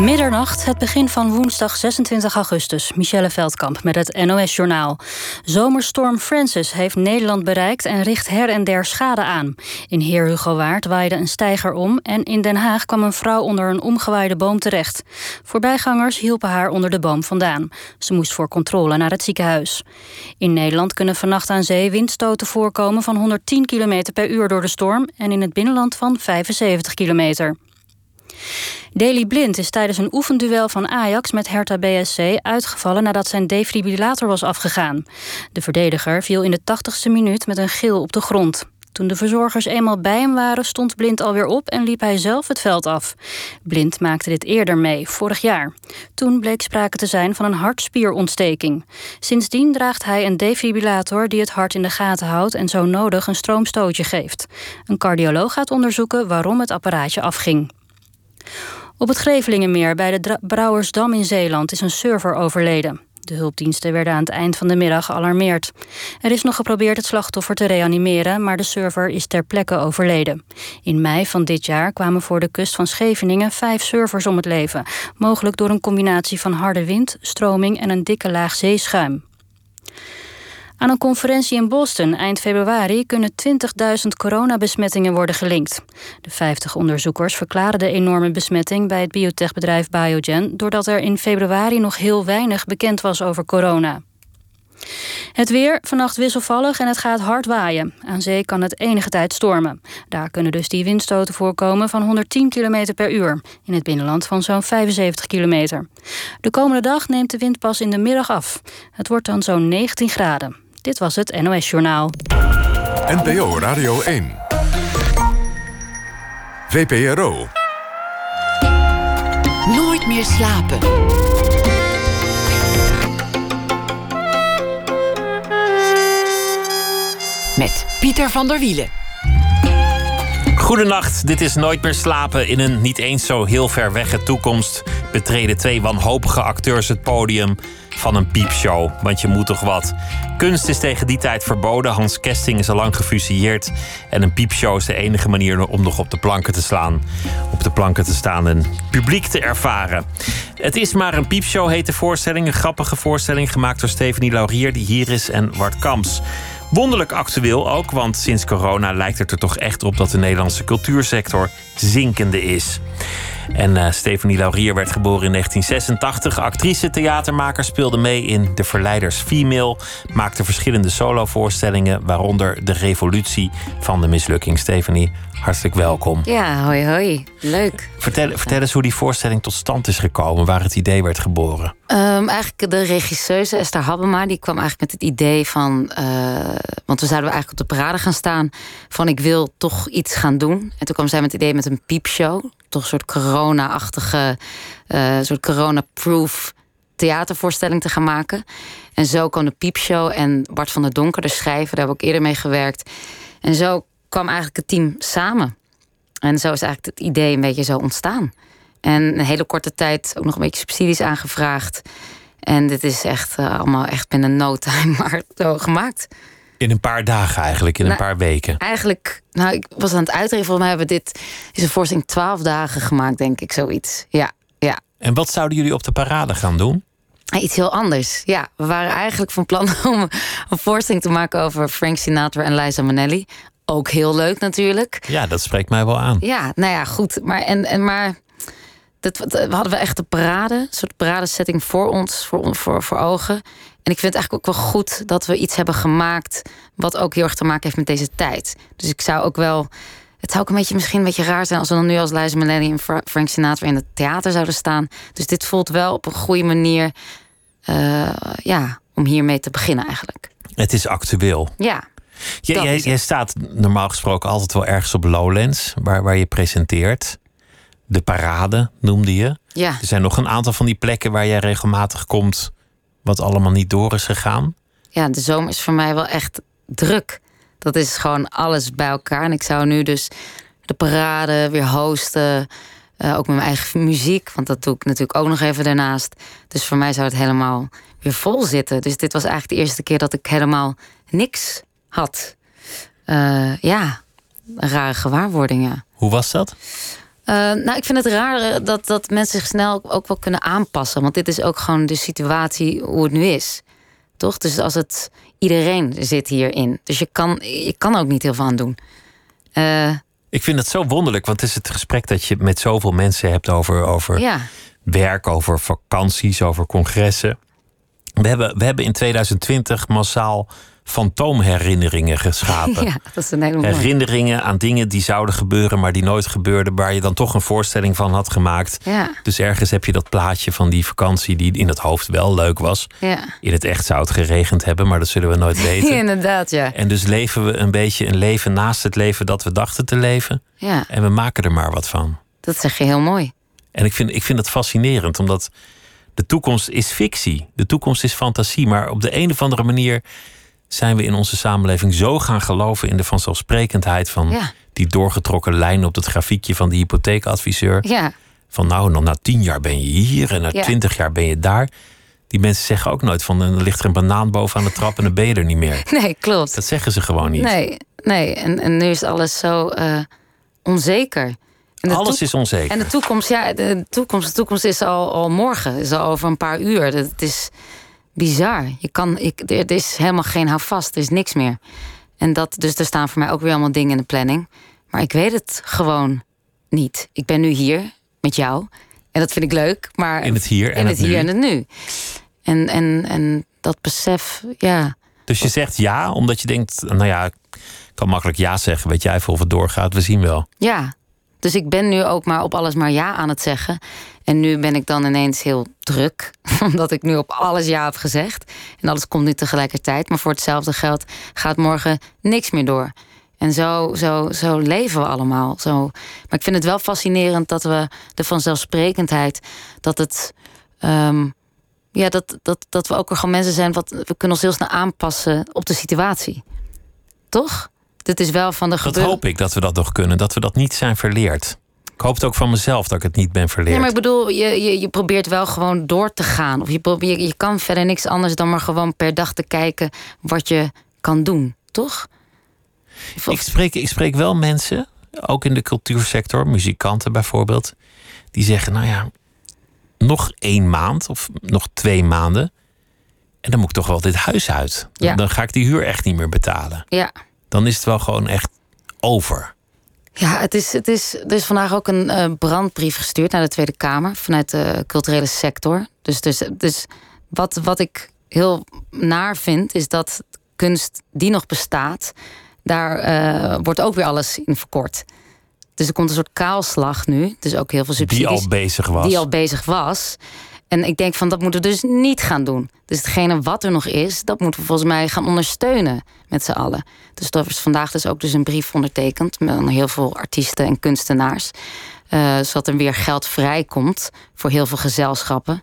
Middernacht, het begin van woensdag 26 augustus. Michelle Veldkamp met het NOS-journaal. Zomerstorm Francis heeft Nederland bereikt en richt her en der schade aan. In Heer Hugo Waard waaide een steiger om... en in Den Haag kwam een vrouw onder een omgewaaide boom terecht. Voorbijgangers hielpen haar onder de boom vandaan. Ze moest voor controle naar het ziekenhuis. In Nederland kunnen vannacht aan zee windstoten voorkomen... van 110 km per uur door de storm... en in het binnenland van 75 kilometer. Daley Blind is tijdens een oefenduel van Ajax met Hertha BSC uitgevallen nadat zijn defibrillator was afgegaan. De verdediger viel in de 80ste minuut met een gil op de grond. Toen de verzorgers eenmaal bij hem waren, stond Blind alweer op en liep hij zelf het veld af. Blind maakte dit eerder mee, vorig jaar. Toen bleek sprake te zijn van een hartspierontsteking. Sindsdien draagt hij een defibrillator die het hart in de gaten houdt en zo nodig een stroomstootje geeft. Een cardioloog gaat onderzoeken waarom het apparaatje afging. Op het Grevelingenmeer bij de Brouwersdam in Zeeland is een server overleden. De hulpdiensten werden aan het eind van de middag gealarmeerd. Er is nog geprobeerd het slachtoffer te reanimeren, maar de server is ter plekke overleden. In mei van dit jaar kwamen voor de kust van Scheveningen vijf servers om het leven, mogelijk door een combinatie van harde wind, stroming en een dikke laag zeeschuim. Aan een conferentie in Boston eind februari kunnen 20.000 coronabesmettingen worden gelinkt. De 50 onderzoekers verklaren de enorme besmetting bij het biotechbedrijf Biogen doordat er in februari nog heel weinig bekend was over corona. Het weer, vannacht wisselvallig en het gaat hard waaien. Aan zee kan het enige tijd stormen. Daar kunnen dus die windstoten voorkomen van 110 km per uur. In het binnenland van zo'n 75 km. De komende dag neemt de wind pas in de middag af. Het wordt dan zo'n 19 graden. Dit was het NOS Journaal. NPO Radio 1. VPRO. Nooit meer slapen. Met Pieter van der Wielen. Goedenacht, dit is Nooit meer slapen. In een niet eens zo heel ver weg toekomst betreden twee wanhopige acteurs het podium van een piepshow. Want je moet toch wat. Kunst is tegen die tijd verboden. Hans Kesting is al lang gefusilleerd. En een piepshow is de enige manier om nog op de planken te slaan. Op de planken te staan en publiek te ervaren. Het is maar een piepshow, heet de voorstelling. Een grappige voorstelling gemaakt door Stephanie Laurier, die hier is, en Wart Kamps. Wonderlijk actueel ook, want sinds corona lijkt het er toch echt op dat de Nederlandse cultuursector zinkende is. En uh, Stephanie Laurier werd geboren in 1986. Actrice, theatermaker, speelde mee in De Verleiders Female. Maakte verschillende solovoorstellingen, waaronder De Revolutie van de Mislukking. Stephanie, hartelijk welkom. Ja, hoi hoi. Leuk. Vertel, vertel eens hoe die voorstelling tot stand is gekomen, waar het idee werd geboren. Um, eigenlijk de regisseuse Esther Habbema, die kwam eigenlijk met het idee van... Uh, want we zouden eigenlijk op de parade gaan staan... van ik wil toch iets gaan doen. En toen kwam zij met het idee met een piepshow toch een soort corona-achtige, uh, soort corona-proof theatervoorstelling te gaan maken. En zo kwam de Piepshow en Bart van der Donker, de schrijver, daar heb ik eerder mee gewerkt. En zo kwam eigenlijk het team samen. En zo is eigenlijk het idee een beetje zo ontstaan. En een hele korte tijd ook nog een beetje subsidies aangevraagd. En dit is echt uh, allemaal echt binnen no time maar zo gemaakt. In een paar dagen eigenlijk, in een nou, paar weken. Eigenlijk, nou, ik was aan het uitrekenen. Volgens mij hebben we dit, is een voorstelling twaalf dagen gemaakt, denk ik, zoiets. Ja, ja. En wat zouden jullie op de parade gaan doen? Iets heel anders. Ja, we waren eigenlijk van plan om een voorstelling te maken over Frank Sinatra en Liza Minnelli. Ook heel leuk natuurlijk. Ja, dat spreekt mij wel aan. Ja, nou ja, goed. Maar, en, en maar dat, we hadden we echt de parade, een soort paradesetting voor ons, voor, voor, voor ogen. En ik vind het eigenlijk ook wel goed dat we iets hebben gemaakt. wat ook heel erg te maken heeft met deze tijd. Dus ik zou ook wel. Het zou ook een beetje misschien een beetje raar zijn als we dan nu als Liza Minnelli en Frank Sinatra in het theater zouden staan. Dus dit voelt wel op een goede manier. Uh, ja, om hiermee te beginnen eigenlijk. Het is actueel. Ja. Jij, jij, staat normaal gesproken altijd wel ergens op Lowlands, waar, waar je presenteert. De parade noemde je. Ja. Er zijn nog een aantal van die plekken waar jij regelmatig komt wat allemaal niet door is gegaan? Ja, de zomer is voor mij wel echt druk. Dat is gewoon alles bij elkaar. En ik zou nu dus de parade weer hosten. Uh, ook met mijn eigen muziek, want dat doe ik natuurlijk ook nog even daarnaast. Dus voor mij zou het helemaal weer vol zitten. Dus dit was eigenlijk de eerste keer dat ik helemaal niks had. Uh, ja, een rare gewaarwording, ja. Hoe was dat? Uh, nou, ik vind het raar dat, dat mensen zich snel ook wel kunnen aanpassen. Want dit is ook gewoon de situatie hoe het nu is. Toch? Dus als het. Iedereen zit hierin. Dus je kan, je kan ook niet heel veel aan doen. Uh, ik vind het zo wonderlijk, want het is het gesprek dat je met zoveel mensen hebt over, over ja. werk, over vakanties, over congressen. We hebben, we hebben in 2020 massaal fantoomherinneringen geschapen. Ja, dat is een hele Herinneringen aan dingen die zouden gebeuren, maar die nooit gebeurden, waar je dan toch een voorstelling van had gemaakt. Ja. Dus ergens heb je dat plaatje van die vakantie die in het hoofd wel leuk was. Ja. In het echt zou het geregend hebben, maar dat zullen we nooit weten. Inderdaad, ja. En dus leven we een beetje een leven naast het leven dat we dachten te leven. Ja. En we maken er maar wat van. Dat zeg je heel mooi. En ik vind, ik vind het fascinerend, omdat de toekomst is fictie. De toekomst is fantasie. Maar op de een of andere manier zijn we in onze samenleving zo gaan geloven in de vanzelfsprekendheid van die doorgetrokken lijn op het grafiekje van de hypotheekadviseur. Ja. Van nou, dan na tien jaar ben je hier en na twintig jaar ben je daar. Die mensen zeggen ook nooit van er ligt er een banaan boven aan de trap en dan ben je er niet meer. Nee, klopt. Dat zeggen ze gewoon niet. Nee, nee. En, en nu is alles zo uh, onzeker. Alles is onzeker. En de toekomst, ja, de toekomst, de toekomst is al, al morgen, is al over een paar uur. Het is bizar. Je kan, ik, er is helemaal geen houvast, er is niks meer. En dat, dus er staan voor mij ook weer allemaal dingen in de planning. Maar ik weet het gewoon niet. Ik ben nu hier met jou. En dat vind ik leuk. Maar in het hier en in het, het hier nu. en het nu. En, en, en dat besef, ja. Dus je zegt ja, omdat je denkt, nou ja, ik kan makkelijk ja zeggen. Weet jij veel of het doorgaat? We zien wel. Ja, dus ik ben nu ook maar op alles maar ja aan het zeggen. En nu ben ik dan ineens heel druk, omdat ik nu op alles ja heb gezegd. En alles komt nu tegelijkertijd. Maar voor hetzelfde geld gaat morgen niks meer door. En zo, zo, zo leven we allemaal. Zo. Maar ik vind het wel fascinerend dat we de vanzelfsprekendheid, dat het. Ehm, ja, dat, dat, dat we ook er gewoon mensen zijn, wat, we kunnen ons heel snel aanpassen op de situatie. Toch? Dit is wel van de Dat hoop ik dat we dat nog kunnen, dat we dat niet zijn verleerd. Ik hoop het ook van mezelf dat ik het niet ben verleerd. Nee, maar ik bedoel, je, je, je probeert wel gewoon door te gaan. Of je, probeert, je kan verder niks anders dan maar gewoon per dag te kijken wat je kan doen, toch? Ik spreek, ik spreek wel mensen, ook in de cultuursector, muzikanten bijvoorbeeld, die zeggen: Nou ja, nog één maand of nog twee maanden. En dan moet ik toch wel dit huis uit. Ja. Dan ga ik die huur echt niet meer betalen. Ja. Dan is het wel gewoon echt over. Ja, het is, het is, er is vandaag ook een uh, brandbrief gestuurd naar de Tweede Kamer vanuit de culturele sector. Dus, dus, dus wat, wat ik heel naar vind, is dat kunst die nog bestaat, daar uh, wordt ook weer alles in verkort. Dus er komt een soort kaalslag nu. Dus ook heel veel subsidies. Die al bezig was. Die al bezig was. En ik denk van dat moeten we dus niet gaan doen. Dus hetgene wat er nog is, dat moeten we volgens mij gaan ondersteunen met z'n allen. Dus er is vandaag dus ook dus een brief ondertekend met heel veel artiesten en kunstenaars. Uh, zodat er weer geld vrijkomt voor heel veel gezelschappen.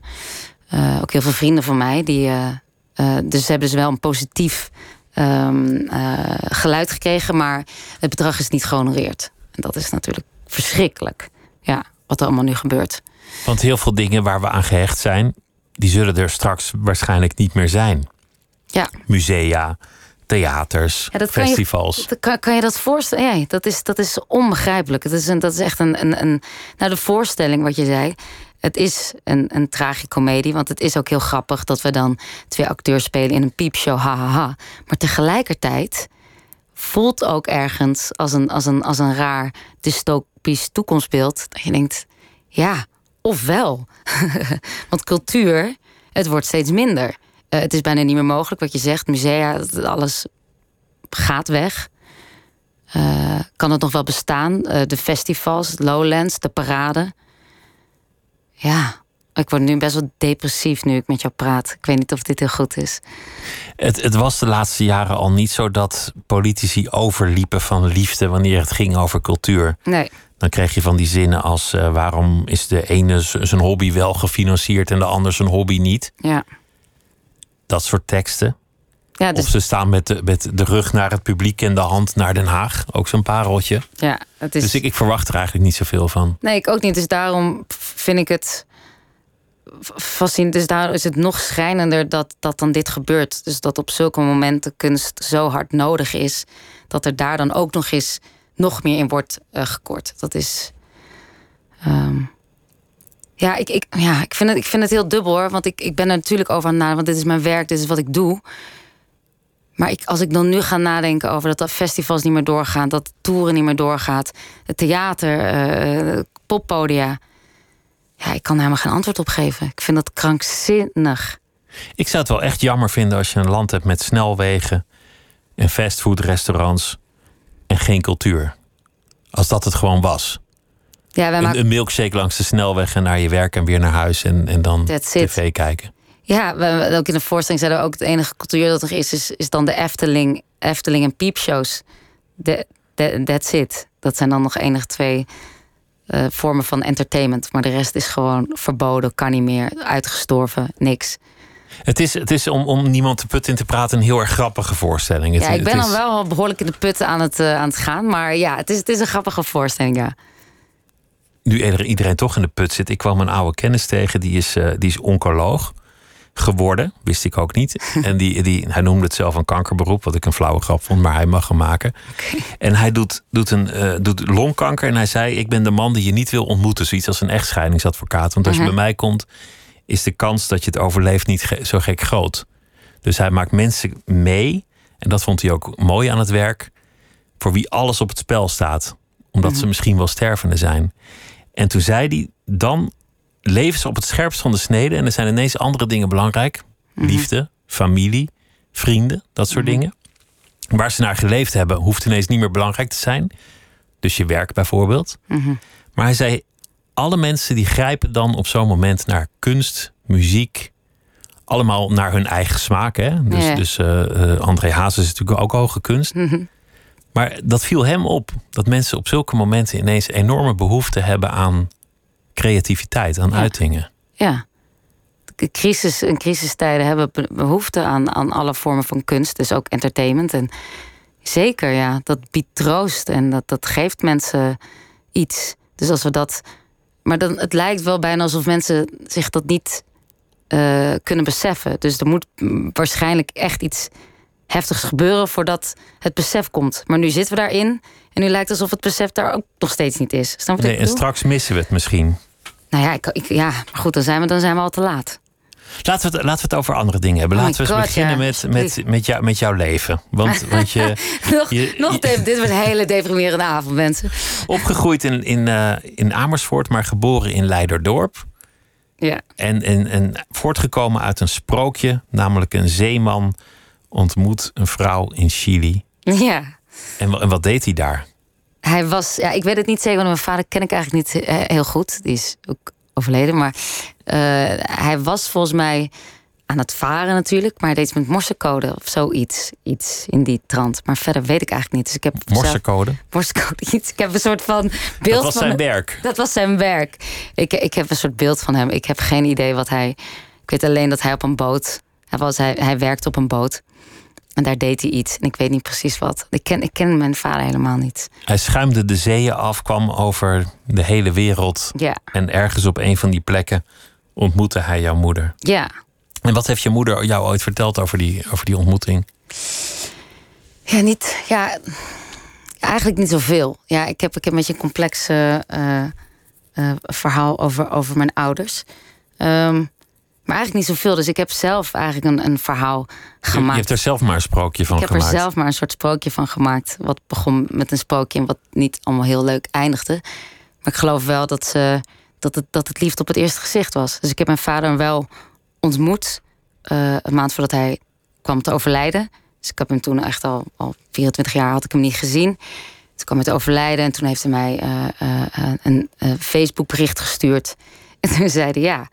Uh, ook heel veel vrienden van mij. Die, uh, dus ze hebben dus wel een positief um, geluid gekregen. Maar het bedrag is niet gehonoreerd. En dat is natuurlijk verschrikkelijk. Ja, wat er allemaal nu gebeurt. Want heel veel dingen waar we aan gehecht zijn, die zullen er straks waarschijnlijk niet meer zijn. Ja. Musea, theaters, ja, festivals. Kan je, kan, kan je dat voorstellen? Ja, dat is, dat is onbegrijpelijk. Dat is, een, dat is echt een, een, een. Nou, de voorstelling wat je zei. Het is een, een tragicomedie, want het is ook heel grappig dat we dan twee acteurs spelen in een piepshow, hahaha. Maar tegelijkertijd voelt ook ergens als een, als een, als een raar dystopisch toekomstbeeld. Dat je denkt, ja, ofwel. Want cultuur, het wordt steeds minder. Uh, het is bijna niet meer mogelijk wat je zegt. Musea, alles gaat weg. Uh, kan het nog wel bestaan? Uh, de festivals, Lowlands, de parade. Ja, ik word nu best wel depressief nu ik met jou praat. Ik weet niet of dit heel goed is. Het, het was de laatste jaren al niet zo dat politici overliepen van liefde wanneer het ging over cultuur. Nee. Dan kreeg je van die zinnen als uh, waarom is de ene zijn hobby wel gefinancierd en de ander zijn hobby niet. Ja. Dat soort teksten. Ja, dus... Of ze staan met de, met de rug naar het publiek en de hand naar Den Haag. Ook zo'n pareltje. Ja, het is... Dus ik, ik verwacht er eigenlijk niet zoveel van. Nee, ik ook niet. Dus daarom vind ik het fascinerend. Dus daar is het nog schrijnender dat, dat dan dit gebeurt. Dus dat op zulke momenten kunst zo hard nodig is. Dat er daar dan ook nog eens nog meer in wordt uh, gekort. Dat is. Ehm, ja, ik, ik, ja ik, vind het, ik vind het heel dubbel hoor. Want ik, ik ben er natuurlijk over aan. Want dit is mijn werk, dit is wat ik doe. Maar ik, als ik dan nu ga nadenken over dat festivals niet meer doorgaan, dat toeren niet meer doorgaat, het theater, uh, poppodia. Ja, ik kan er helemaal geen antwoord op geven. Ik vind dat krankzinnig. Ik zou het wel echt jammer vinden als je een land hebt met snelwegen en fastfoodrestaurants en geen cultuur. Als dat het gewoon was. Ja, wij een, een milkshake langs de snelweg en naar je werk en weer naar huis en, en dan tv kijken. Ja, we, ook in de voorstelling zeiden we ook het enige cultuur dat er is, is, is dan de Efteling, Efteling en piepshows. De, that's it. Dat zijn dan nog enige twee uh, vormen van entertainment. Maar de rest is gewoon verboden, kan niet meer, uitgestorven, niks. Het is, het is om, om niemand te put in te praten een heel erg grappige voorstelling. ja, ik ben dan wel behoorlijk in de put aan het, uh, aan het gaan. Maar ja, het is, het is een grappige voorstelling, ja. Nu iedereen toch in de put zit. Ik kwam een oude kennis tegen, die is, uh, die is oncoloog geworden. Wist ik ook niet. En die, die, hij noemde het zelf een kankerberoep, wat ik een flauwe grap vond, maar hij mag hem maken. En hij doet, doet, een, uh, doet longkanker. En hij zei: Ik ben de man die je niet wil ontmoeten. Zoiets als een echtscheidingsadvocaat. Want als je mhm. bij mij komt, is de kans dat je het overleeft niet zo gek groot. Dus hij maakt mensen mee. En dat vond hij ook mooi aan het werk. Voor wie alles op het spel staat. Omdat ze mhm. misschien wel stervende zijn. En toen zei hij: Dan leven ze op het scherpst van de snede. En er zijn ineens andere dingen belangrijk. Mhm. Liefde, familie, vrienden, dat soort mhm. dingen. Waar ze naar geleefd hebben, hoeft ineens niet meer belangrijk te zijn. Dus je werk bijvoorbeeld. Maar hij zei, alle mensen die grijpen dan op zo'n moment naar kunst, muziek. Allemaal naar hun eigen smaak. Hè? Dus, dus uh, André Hazes is natuurlijk ook hoge kunst. Maar dat viel hem op. Dat mensen op zulke momenten ineens enorme behoefte hebben aan creativiteit, aan uitingen. Ja. Crisis en crisistijden hebben behoefte aan, aan alle vormen van kunst, dus ook entertainment. En zeker, ja, dat biedt troost en dat, dat geeft mensen iets. Dus als we dat. Maar dan, het lijkt wel bijna alsof mensen zich dat niet uh, kunnen beseffen. Dus er moet waarschijnlijk echt iets heftigs gebeuren voordat het besef komt. Maar nu zitten we daarin en nu lijkt het alsof het besef daar ook nog steeds niet is. Nee, en straks missen we het misschien. Nou ja, ik, ja, maar goed, dan zijn, we, dan zijn we al te laat. Laten we, het, laten we het over andere dingen hebben. Oh laten we eens beginnen met, met, met, jou, met jouw leven. Want, want je, nog, je, nog dit wordt een hele deprimerende avond, mensen. Opgegroeid in, in, uh, in Amersfoort, maar geboren in Leiderdorp. Ja. En, en, en voortgekomen uit een sprookje, namelijk een zeeman ontmoet een vrouw in Chili. Ja. En, en wat deed hij daar? Hij was, ja, ik weet het niet zeker, want mijn vader ken ik eigenlijk niet eh, heel goed. Die is ook overleden. Maar hij was volgens mij aan het varen natuurlijk. Maar hij deed met morsecode of zoiets. Iets in die trant. Maar verder weet ik eigenlijk niet. Dus ik heb morsecode? morsecode iets. Ik heb een soort van beeld Dat was van zijn werk? Dat was zijn werk. Ik, ik heb een soort beeld van hem. Ik heb geen idee wat hij... Ik weet alleen dat hij op een boot... Hij, was, hij, hij werkte op een boot. En daar deed hij iets. En ik weet niet precies wat. Ik ken, ik ken mijn vader helemaal niet. Hij schuimde de zeeën af, kwam over de hele wereld. Ja. En ergens op een van die plekken ontmoette hij jouw moeder. Ja. En wat heeft je moeder jou ooit verteld over die, over die ontmoeting? Ja, niet. Ja, eigenlijk niet zoveel. Ja, ik heb, ik heb een beetje een complex uh, uh, verhaal over, over mijn ouders. Um, maar eigenlijk niet zoveel. Dus ik heb zelf eigenlijk een, een verhaal gemaakt. Je hebt er zelf maar een sprookje van gemaakt. Ik heb er zelf maar een soort sprookje van gemaakt. Wat begon met een sprookje en wat niet allemaal heel leuk eindigde. Maar ik geloof wel dat, ze, dat, het, dat het liefde op het eerste gezicht was. Dus ik heb mijn vader wel ontmoet. Uh, een maand voordat hij kwam te overlijden. Dus ik heb hem toen echt al, al 24 jaar had ik hem niet gezien. Toen kwam te overlijden en toen heeft hij mij uh, uh, een Facebook bericht gestuurd. En toen zei hij ja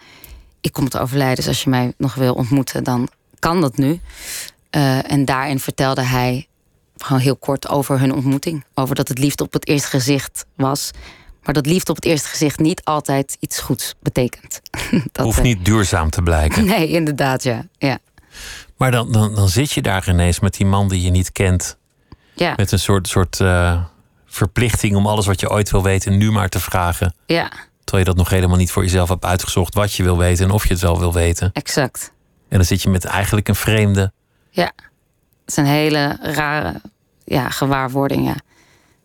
ik kom te overlijden. Dus als je mij nog wil ontmoeten, dan kan dat nu. En daarin vertelde hij gewoon heel kort over hun ontmoeting. Over dat het liefde op het eerste gezicht was. Maar dat liefde op het eerste gezicht niet altijd iets goeds betekent. dat, Hoeft niet duurzaam te blijken. Nee, inderdaad, ja. ja. Maar dan, dan, dan zit je daar ineens met die man die je niet kent. Ja. Met een soort, soort uh, verplichting om alles wat je ooit wil weten nu maar te vragen. Ja. Terwijl je dat nog helemaal niet voor jezelf hebt uitgezocht wat je wil weten en of je het wel wil weten. Exact. En dan zit je met eigenlijk een vreemde. Ja, het is een hele rare ja, gewaarwording. Ja.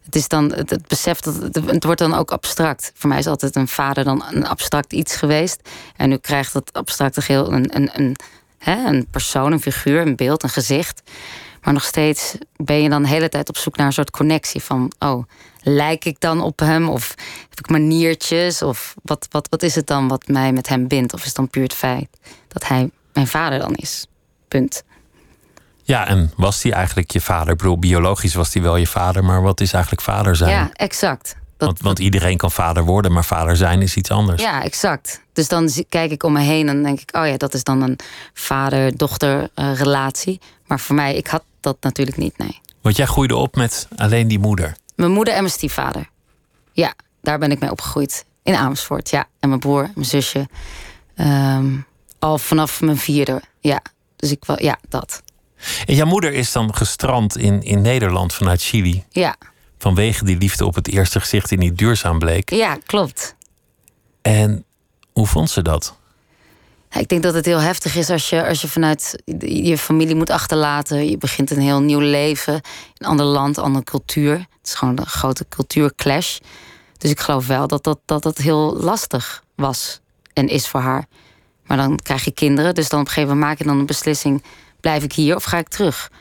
Het is dan het, besef dat het, het wordt dan ook abstract. Voor mij is altijd een vader dan een abstract iets geweest. En nu krijgt dat abstracte geheel een, een, een, hè, een persoon, een figuur, een beeld, een gezicht. Maar nog steeds ben je dan de hele tijd op zoek naar een soort connectie van, oh, lijk ik dan op hem? Of heb ik maniertjes? Of wat, wat, wat is het dan wat mij met hem bindt? Of is het dan puur het feit dat hij mijn vader dan is? Punt. Ja, en was die eigenlijk je vader? Ik bedoel, biologisch was die wel je vader, maar wat is eigenlijk vader zijn? Ja, exact. Dat, want, want iedereen kan vader worden, maar vader zijn is iets anders. Ja, exact. Dus dan kijk ik om me heen en denk ik, oh ja, dat is dan een vader-dochter relatie. Maar voor mij, ik had dat natuurlijk niet, nee. Want jij groeide op met alleen die moeder. Mijn moeder en mijn stiefvader. Ja, daar ben ik mee opgegroeid. In Amersfoort, ja. En mijn broer, mijn zusje. Ehm, al vanaf mijn vierde, ja. Dus ik wel, ja, dat. En jouw moeder is dan gestrand in, in Nederland vanuit Chili. Ja, Vanwege die liefde op het eerste gezicht die niet duurzaam bleek. ja klopt. En hoe vond ze dat? Ik denk dat het heel heftig is als je, als je vanuit je familie moet achterlaten. Je begint een heel nieuw leven. In een ander land, andere cultuur. Het is gewoon een grote cultuurclash. Dus ik geloof wel dat dat, dat, dat heel lastig was en is voor haar. Maar dan krijg je kinderen. Dus dan op een gegeven moment maak je dan een beslissing. Blijf ik hier of ga ik terug?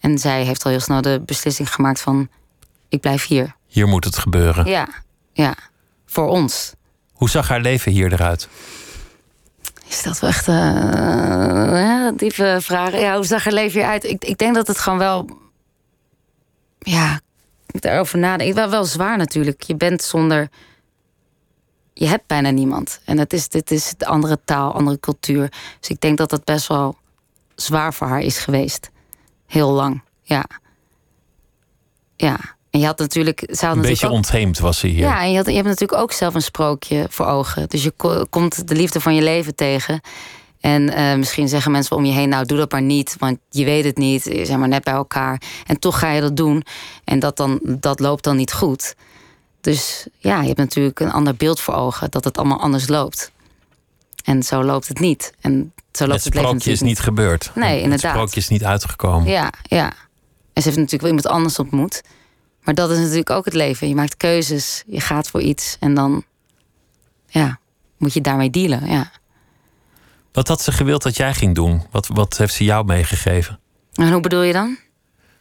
En zij heeft al heel snel de beslissing gemaakt van... ik blijf hier. Hier moet het gebeuren. Ja, ja. Voor ons. Hoe zag haar leven hier eruit? Is dat wel echt uh, diepe vragen? Ja, hoe zag er leven hieruit? Ik, ik denk dat het gewoon wel... Ja, ik daarover nadenken. Wel, wel zwaar natuurlijk. Je bent zonder... Je hebt bijna niemand. En het is, dit is de andere taal, andere cultuur. Dus ik denk dat dat best wel zwaar voor haar is geweest. Heel lang, ja. Ja, en je had natuurlijk... Ze had Een beetje ook- ontheemd was ze hier. ja, en je, had, je hebt natuurlijk ook zelf een sprookje voor ogen. Dus je ko- komt de liefde van je leven tegen. En eh, misschien zeggen mensen om je heen, nou doe dat maar niet, want je weet het niet, je zijn maar net bij elkaar. En toch ga je dat doen. En dat, dan, dat loopt dan niet goed. Dus ja, je hebt natuurlijk een ander beeld voor ogen, dat het allemaal anders loopt. En zo loopt het niet. En zo loopt het het, sprookje is niet gebeurd. Nee, Het inderdaad. sprookje is niet uitgekomen. ja, ja. En ze heeft natuurlijk wel iemand anders ontmoet. Maar dat is natuurlijk ook het leven. Je maakt keuzes, je gaat voor iets en dan ja, moet je daarmee dealen. Ja. Wat had ze gewild dat jij ging doen? Wat, wat heeft ze jou meegegeven? En hoe bedoel je dan?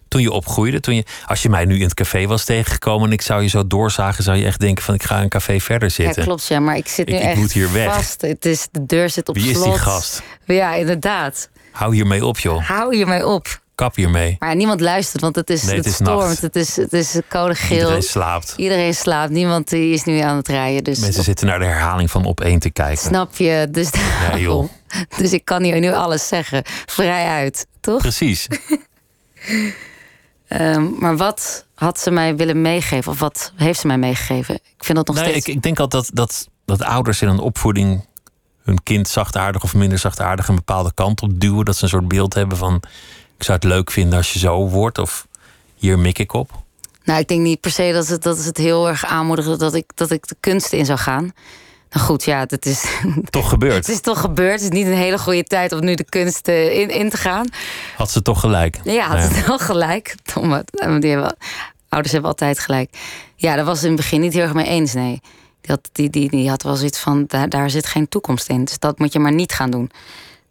Toen je opgroeide, toen je, als je mij nu in het café was tegengekomen en ik zou je zo doorzagen, zou je echt denken van ik ga een café verder Ja, zitten. klopt, ja, maar ik zit nu Ik- ik echt moet hier weg. vast. Het is, de deur zit op Wie is slot. die gast? Ja, inderdaad. Hou hiermee op, joh. Hou hiermee op. Kap hiermee. Maar niemand luistert, want het is, Nee, het het is stormt. nacht. Het is, het is code geel. Iedereen slaapt. Iedereen slaapt. Niemand die is nu aan het rijden. Dus Mensen zitten naar de herhaling van op één te kijken. snap je? Dus, Ja, joh. dus ik kan hier nu alles zeggen. Vrij uit, toch? Precies. Ehm, maar wat had ze mij willen meegeven? Of wat heeft ze mij meegegeven? Ik vind dat nog Nee, steeds... ik, ik denk altijd dat, dat, dat ouders in een opvoeding hun kind zachtaardig of minder zachtaardig een bepaalde kant op duwen. Dat ze een soort beeld hebben van ik zou het leuk vinden als je zo wordt of hier mik ik op. Nou, ik denk niet per se dat het, dat het heel erg aanmoedigde dat ik, dat ik de kunsten in zou gaan. Nou goed, ja, het is, Toch gebeurd. het is toch gebeurd. Het is niet een hele goede tijd om nu de kunsten in, in te gaan. Had ze toch gelijk. Ja, had het wel gelijk. Domme, die hebben, ouders hebben altijd gelijk. Ja, daar was ze in het begin niet heel erg mee eens, nee. Die had, die, die, die had wel zoiets van, daar, daar zit geen toekomst in. Dus dat moet je maar niet gaan doen.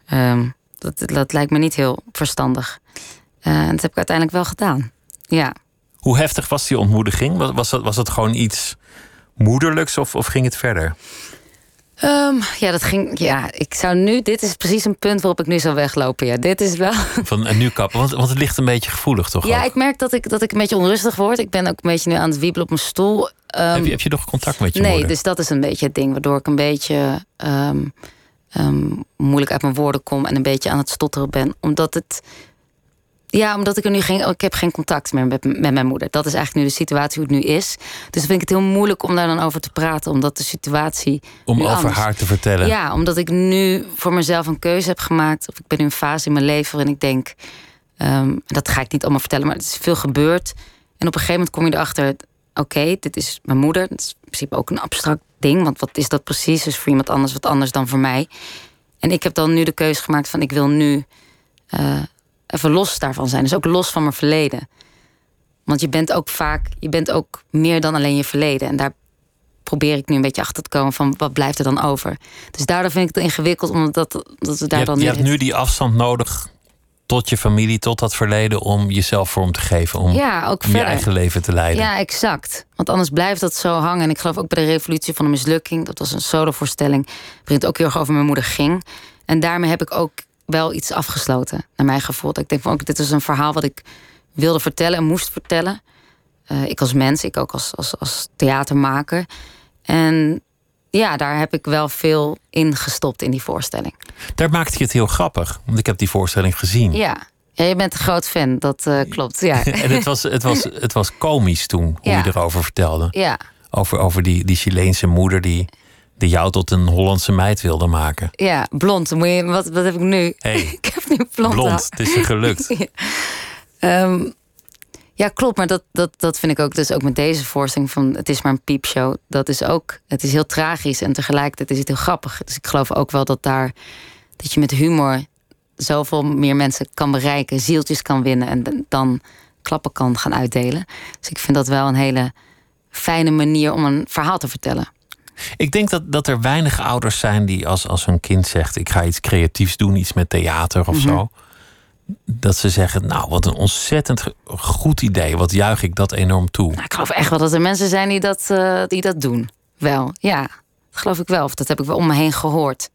Ehm, dat, dat lijkt me niet heel verstandig. Eh, en dat heb ik uiteindelijk wel gedaan. Ja. Hoe heftig was die ontmoediging? Was, was, dat, was dat gewoon iets moederlijks of, of ging het verder? Ehm, ja, dat ging. Ja, ik zou nu. Dit is precies een punt waarop ik nu zou weglopen. Ja, dit is wel. Van en nu kappen, want, want het ligt een beetje gevoelig toch Ja, ook? ik merk dat ik, dat ik een beetje onrustig word. Ik ben ook een beetje nu aan het wiebelen op mijn stoel. Ehm, heb, je, heb je nog contact met je nee, dus dat is een beetje het ding waardoor ik een beetje ehm, moeilijk uit mijn woorden kom en een beetje aan het stotteren ben. Omdat het. Ja, omdat ik er nu geen. Ik heb geen contact meer met, met mijn moeder. Dat is eigenlijk nu de situatie hoe het nu is. Dus vind ik het heel moeilijk om daar dan over te praten. Omdat de situatie. Om over anders- haar te vertellen. Ja, omdat ik nu voor mezelf een keuze heb gemaakt. Of ik ben in een fase in mijn leven waarin ik denk. ehm, dat ga ik niet allemaal vertellen, maar het is veel gebeurd. En op een gegeven moment kom je erachter. Oké, dit is mijn moeder. Dat is in principe ook een abstract ding. Want wat is dat precies? Dus voor iemand anders wat anders dan voor mij. En ik heb dan nu de keuze gemaakt van ik wil nu eh, even los daarvan zijn. Dus ook los van mijn verleden. Want je bent ook vaak, je bent ook meer dan alleen je verleden. En daar probeer ik nu een beetje achter te komen van wat blijft er dan over. Dus daardoor vind ik het ingewikkeld, omdat dat we daar je, dan je nu hebt nu die afstand nodig tot je familie, tot dat verleden, om jezelf vorm te geven. Om, ja, ook om je eigen leven te leiden. Ja, exact. Want anders blijft dat zo hangen. En ik geloof ook bij de Revolutie van de Mislukking. Dat was een solovoorstelling. Waarin het ook heel erg over mijn moeder ging. En daarmee heb ik ook wel iets afgesloten. Naar mijn gevoel. Dat ik denk van ook, dit is een verhaal wat ik wilde vertellen en moest vertellen. Eh, ik als mens, ik ook als, als, als theatermaker. En ja, daar heb ik wel veel in gestopt in die voorstelling. Daar maakte je het heel grappig, want ik heb die voorstelling gezien. Ja, ja je bent een groot fan, dat eh, klopt. Ja. En het was, het, was, het was komisch toen, hoe Ja. je erover vertelde. ja, Over, over die, die Chileense moeder die, die jou tot een Hollandse meid wilde maken. ja, blond. Moet je, wat, wat heb ik nu? Hey, Ik heb nu blond. het is je gelukt. Ehm, ja, klopt. Maar dat, dat, dat vind ik ook. Dus ook met deze voorstelling van het is maar een piepshow. Dat is ook. Het is heel tragisch en tegelijkertijd is het heel grappig. Dus ik geloof ook wel dat daar dat je met humor zoveel meer mensen kan bereiken, zieltjes kan winnen en dan klappen kan gaan uitdelen. Dus ik vind dat wel een hele fijne manier om een verhaal te vertellen. Ik denk dat, dat er weinig ouders zijn die als, als hun kind zegt... ik ga iets creatiefs doen, iets met theater of zo... dat ze zeggen, nou, wat een ontzettend goed idee. Wat juich ik dat enorm toe. Nou, ik geloof echt wel dat er mensen zijn die dat, eh, die dat doen. Wel, ja. Dat geloof ik wel. Of dat heb ik wel om me heen gehoord.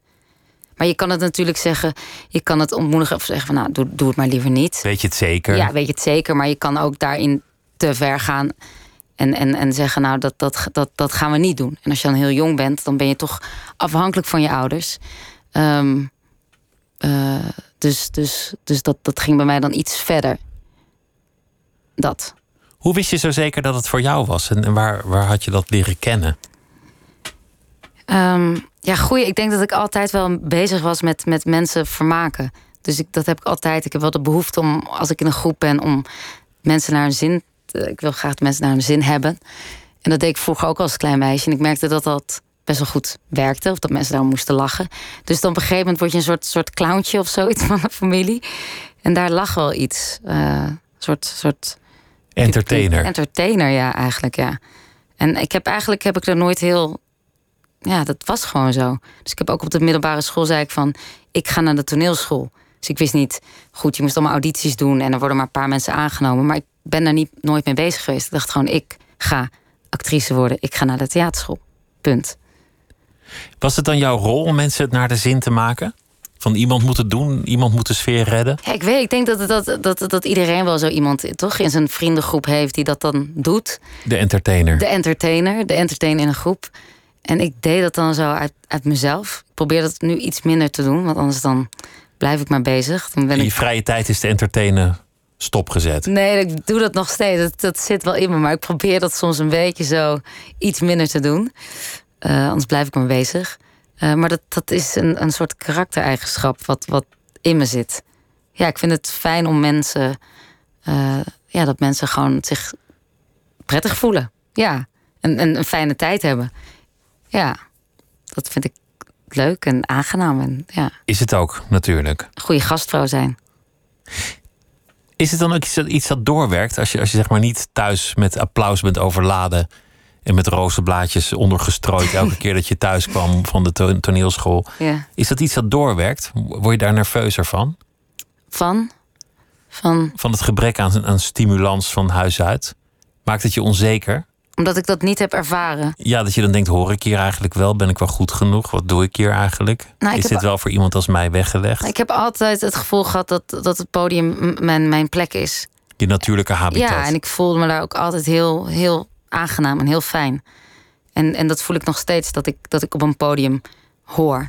Maar je kan het natuurlijk zeggen, je kan het ontmoedigen of zeggen van nou, doe, doe het maar liever niet. Weet je het zeker? Ja, weet je het zeker. Maar je kan ook daarin te ver gaan en, en, en zeggen nou, dat, dat, dat, dat gaan we niet doen. En als je dan heel jong bent, dan ben je toch afhankelijk van je ouders. Ehm, eh, dus dus, dus dat, dat ging bij mij dan iets verder. Dat. Hoe wist je zo zeker dat het voor jou was? En, en waar, waar had je dat leren kennen? Ehm, ja, goeie. Ik denk dat ik altijd wel bezig was met, met mensen vermaken. Dus ik, dat heb ik altijd. Ik heb wel de behoefte om, als ik in een groep ben, om mensen naar een zin. Te- ik wil graag dat mensen naar een zin hebben. En dat deed ik vroeger ook als klein meisje. En ik merkte dat dat best wel goed werkte. Of dat mensen daarom moesten lachen. Dus dan op een gegeven moment word je een soort, soort clowntje of zoiets van een familie. En daar lag wel iets. eh, Een soort, soort Entertainer. Entertainer, ja, eigenlijk, ja. En ik heb eigenlijk heb ik er nooit heel. Ja, dat was gewoon zo. Dus ik heb ook op de middelbare school zei ik van, ik ga naar de toneelschool. Dus ik wist niet, goed, je moest allemaal audities doen en er worden maar een paar mensen aangenomen. Maar ik ben daar niet nooit mee bezig geweest. Ik dacht gewoon, ik ga actrice worden. Ik ga naar de theaterschool. Punt. Was het dan jouw rol om mensen het naar de zin te maken? Van iemand moet het doen, iemand moet de sfeer redden? Ja, ik weet, ik denk dat, dat, dat, dat iedereen wel zo iemand toch in zijn vriendengroep heeft die dat dan doet. De entertainer. De entertainer, de entertainer in een groep. En ik deed dat dan zo uit, uit mezelf. Ik probeer dat nu iets minder te doen, want anders dan blijf ik maar bezig. Dan ben In je ik... vrije tijd is de entertainer stopgezet. Nee, ik doe dat nog steeds. Dat, dat zit wel in me, maar ik probeer dat soms een beetje zo iets minder te doen. Eh, anders blijf ik maar bezig. Eh, maar dat, dat is een, een soort karaktereigenschap wat, wat in me zit. Ja, ik vind het fijn om mensen... eh, ja, dat mensen gewoon zich prettig voelen. Ja, en, en een fijne tijd hebben. Ja, dat vind ik leuk en aangenaam. En ja, Is het ook, natuurlijk. goede gastvrouw zijn. Is het dan ook iets, dat- iets dat doorwerkt? Als je, als je zeg maar niet thuis met applaus bent overladen... en met rozenblaadjes ondergestrooid elke keer dat je thuis kwam van de to- toneelschool. Ja. Is dat iets dat doorwerkt? Word je daar nerveuzer van? Van? Van, Van het gebrek aan, aan stimulans van huis uit? Maakt het je onzeker? Omdat ik dat niet heb ervaren. Ja, dat je dan denkt, hoor ik hier eigenlijk wel? Ben ik wel goed genoeg? Wat doe ik hier eigenlijk? Nou, ik is dit wel voor iemand als mij weggelegd? Ik heb altijd het gevoel gehad dat, dat het podium mijn, mijn plek is. Je natuurlijke habitat. Ja, en ik voelde me daar ook altijd heel, heel aangenaam en heel fijn. En, en dat voel ik nog steeds, dat ik, dat ik op een podium hoor.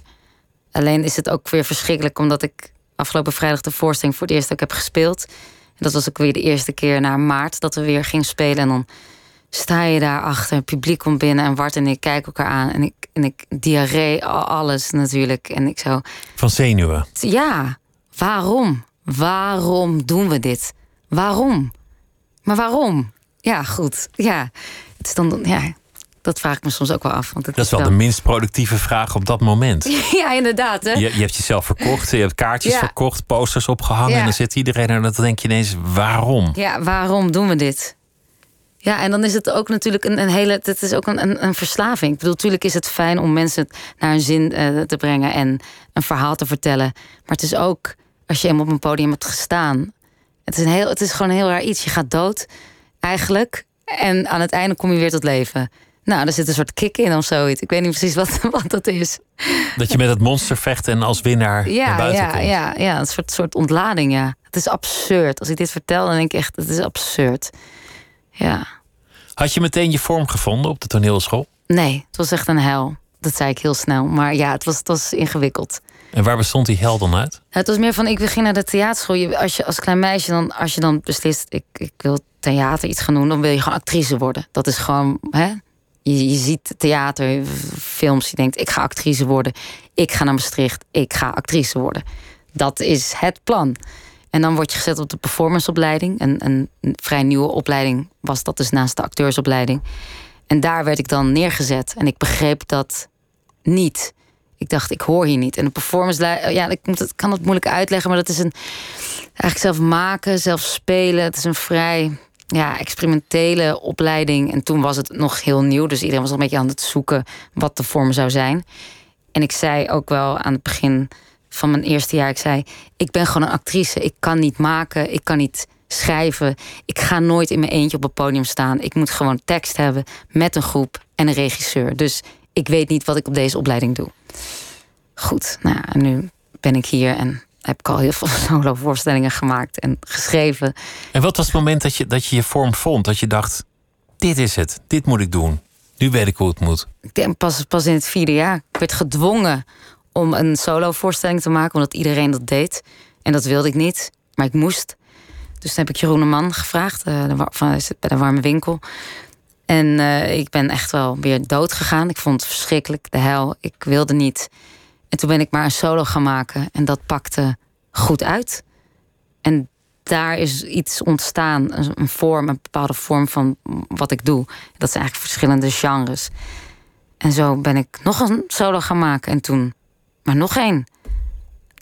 Alleen is het ook weer verschrikkelijk, omdat ik afgelopen vrijdag de voorstelling voor het eerst ook heb gespeeld. En dat was ook weer de eerste keer na maart dat we weer gingen spelen. En dan sta je daar achter, het publiek komt binnen en Wart en ik kijken elkaar aan. En ik, en ik diarree, al- alles natuurlijk. En ik zo, Van zenuwen. ja, waarom? Waarom doen we dit? Waarom? Maar waarom? Ja, goed. Ja, het is dan, ja dat vraag ik me soms ook wel af. Want Dat is wel de minst productieve vraag op dat moment. Ja, inderdaad. Hè? Je, je hebt jezelf verkocht, je hebt kaartjes Ja. verkocht, posters opgehangen. Ja. En dan zit iedereen er en dan denk je ineens, waarom? Ja, waarom doen we dit? Ja, en dan is het ook natuurlijk een, een hele. Het is ook een, een, een, verslaving. Ik bedoel, natuurlijk is het fijn om mensen naar hun zin uh, te brengen en een verhaal te vertellen. Maar het is ook, als je hem op een podium hebt gestaan. Het is, een heel, het is gewoon een heel raar iets. Je gaat dood, eigenlijk. En aan het einde kom je weer tot leven. Nou, er zit een soort kick in of zoiets. Ik weet niet precies wat, wat dat is. Dat je met het monster vecht en als winnaar ja, naar buiten ja, komt. Ja, ja, een soort, soort ontlading, ja. Het is absurd. Als ik dit vertel, dan denk ik echt, het is absurd. Ja. Had je meteen je vorm gevonden op de toneelschool? Nee, het was echt een hel. Dat zei ik heel snel. Maar ja, het was, het was ingewikkeld. En waar bestond die hel dan uit? Het was meer van, ik ging naar de theaterschool. Je, als je als klein meisje dan, als je dan beslist, ik, ik wil theater iets gaan doen, dan wil je gewoon actrice worden. Dat is gewoon, hè? Je, je ziet theater, films, je denkt, ik ga actrice worden. Ik ga naar Maastricht, ik ga actrice worden. Dat is het plan. En dan word je gezet op de performanceopleiding. Een, een, vrij nieuwe opleiding was dat dus naast de acteursopleiding. En daar werd ik dan neergezet. En ik begreep dat niet. Ik dacht, ik hoor hier niet. En de performance, ja, ik kan het moeilijk uitleggen, maar dat is een eigenlijk zelf maken, zelf spelen. Het is een vrij ja, experimentele opleiding. En toen was het nog heel nieuw, dus iedereen was een beetje aan het zoeken wat de vorm zou zijn. En ik zei ook wel aan het begin van mijn eerste jaar, ik zei, ik ben gewoon een actrice. Ik kan niet maken, ik kan niet schrijven. Ik ga nooit in mijn eentje op het podium staan. Ik moet gewoon tekst hebben met een groep en een regisseur. Dus ik weet niet wat ik op deze opleiding doe. Goed, nou ja, en nu ben ik hier en heb ik al heel veel solo voorstellingen gemaakt en geschreven. En wat was het moment dat je dat je, je vorm vond? Dat je dacht, dit is het, dit moet ik doen. Nu weet ik hoe het moet. Ik denk pas, pas in het vierde jaar. Ik werd gedwongen om een solo voorstelling te maken, omdat iedereen dat deed. En dat wilde ik niet, maar ik moest. Dus toen heb ik Jeroen Man gevraagd, van, bij de warme winkel. En uh, ik ben echt wel weer dood gegaan. Ik vond het verschrikkelijk, de hel. Ik wilde niet. En toen ben ik maar een solo gaan maken. En dat pakte goed uit. En daar is iets ontstaan, een vorm, een bepaalde vorm van wat ik doe. Dat zijn eigenlijk verschillende genres. En zo ben ik nog een solo gaan maken. En toen maar nog één.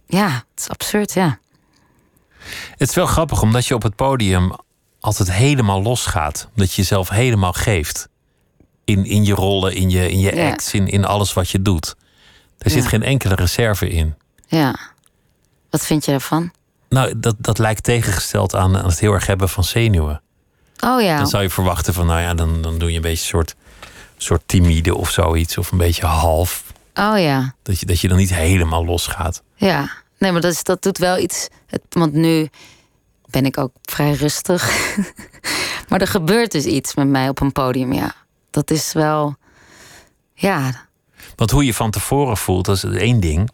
Ja, het is absurd, ja. Het is wel grappig, omdat je op het podium altijd helemaal losgaat. Dat je jezelf helemaal geeft. In, in je rollen, in je, in je Ja. acts, in, in alles wat je doet. Er zit geen enkele reserve in. Ja. Wat vind je daarvan? Nou, dat, dat lijkt tegengesteld aan, aan het heel erg hebben van zenuwen. Oh ja. Dan zou je verwachten van, nou ja, dan, dan doe je een beetje een soort, soort timide of zoiets. Of een beetje half. Oh ja. Dat je, dat je dan niet helemaal losgaat. Ja. Nee, maar dat, is, dat doet wel iets. Het, want nu ben ik ook vrij rustig. maar er gebeurt dus iets met mij op een podium, ja. Dat is wel. Ja. Want hoe je van tevoren voelt, dat is één ding.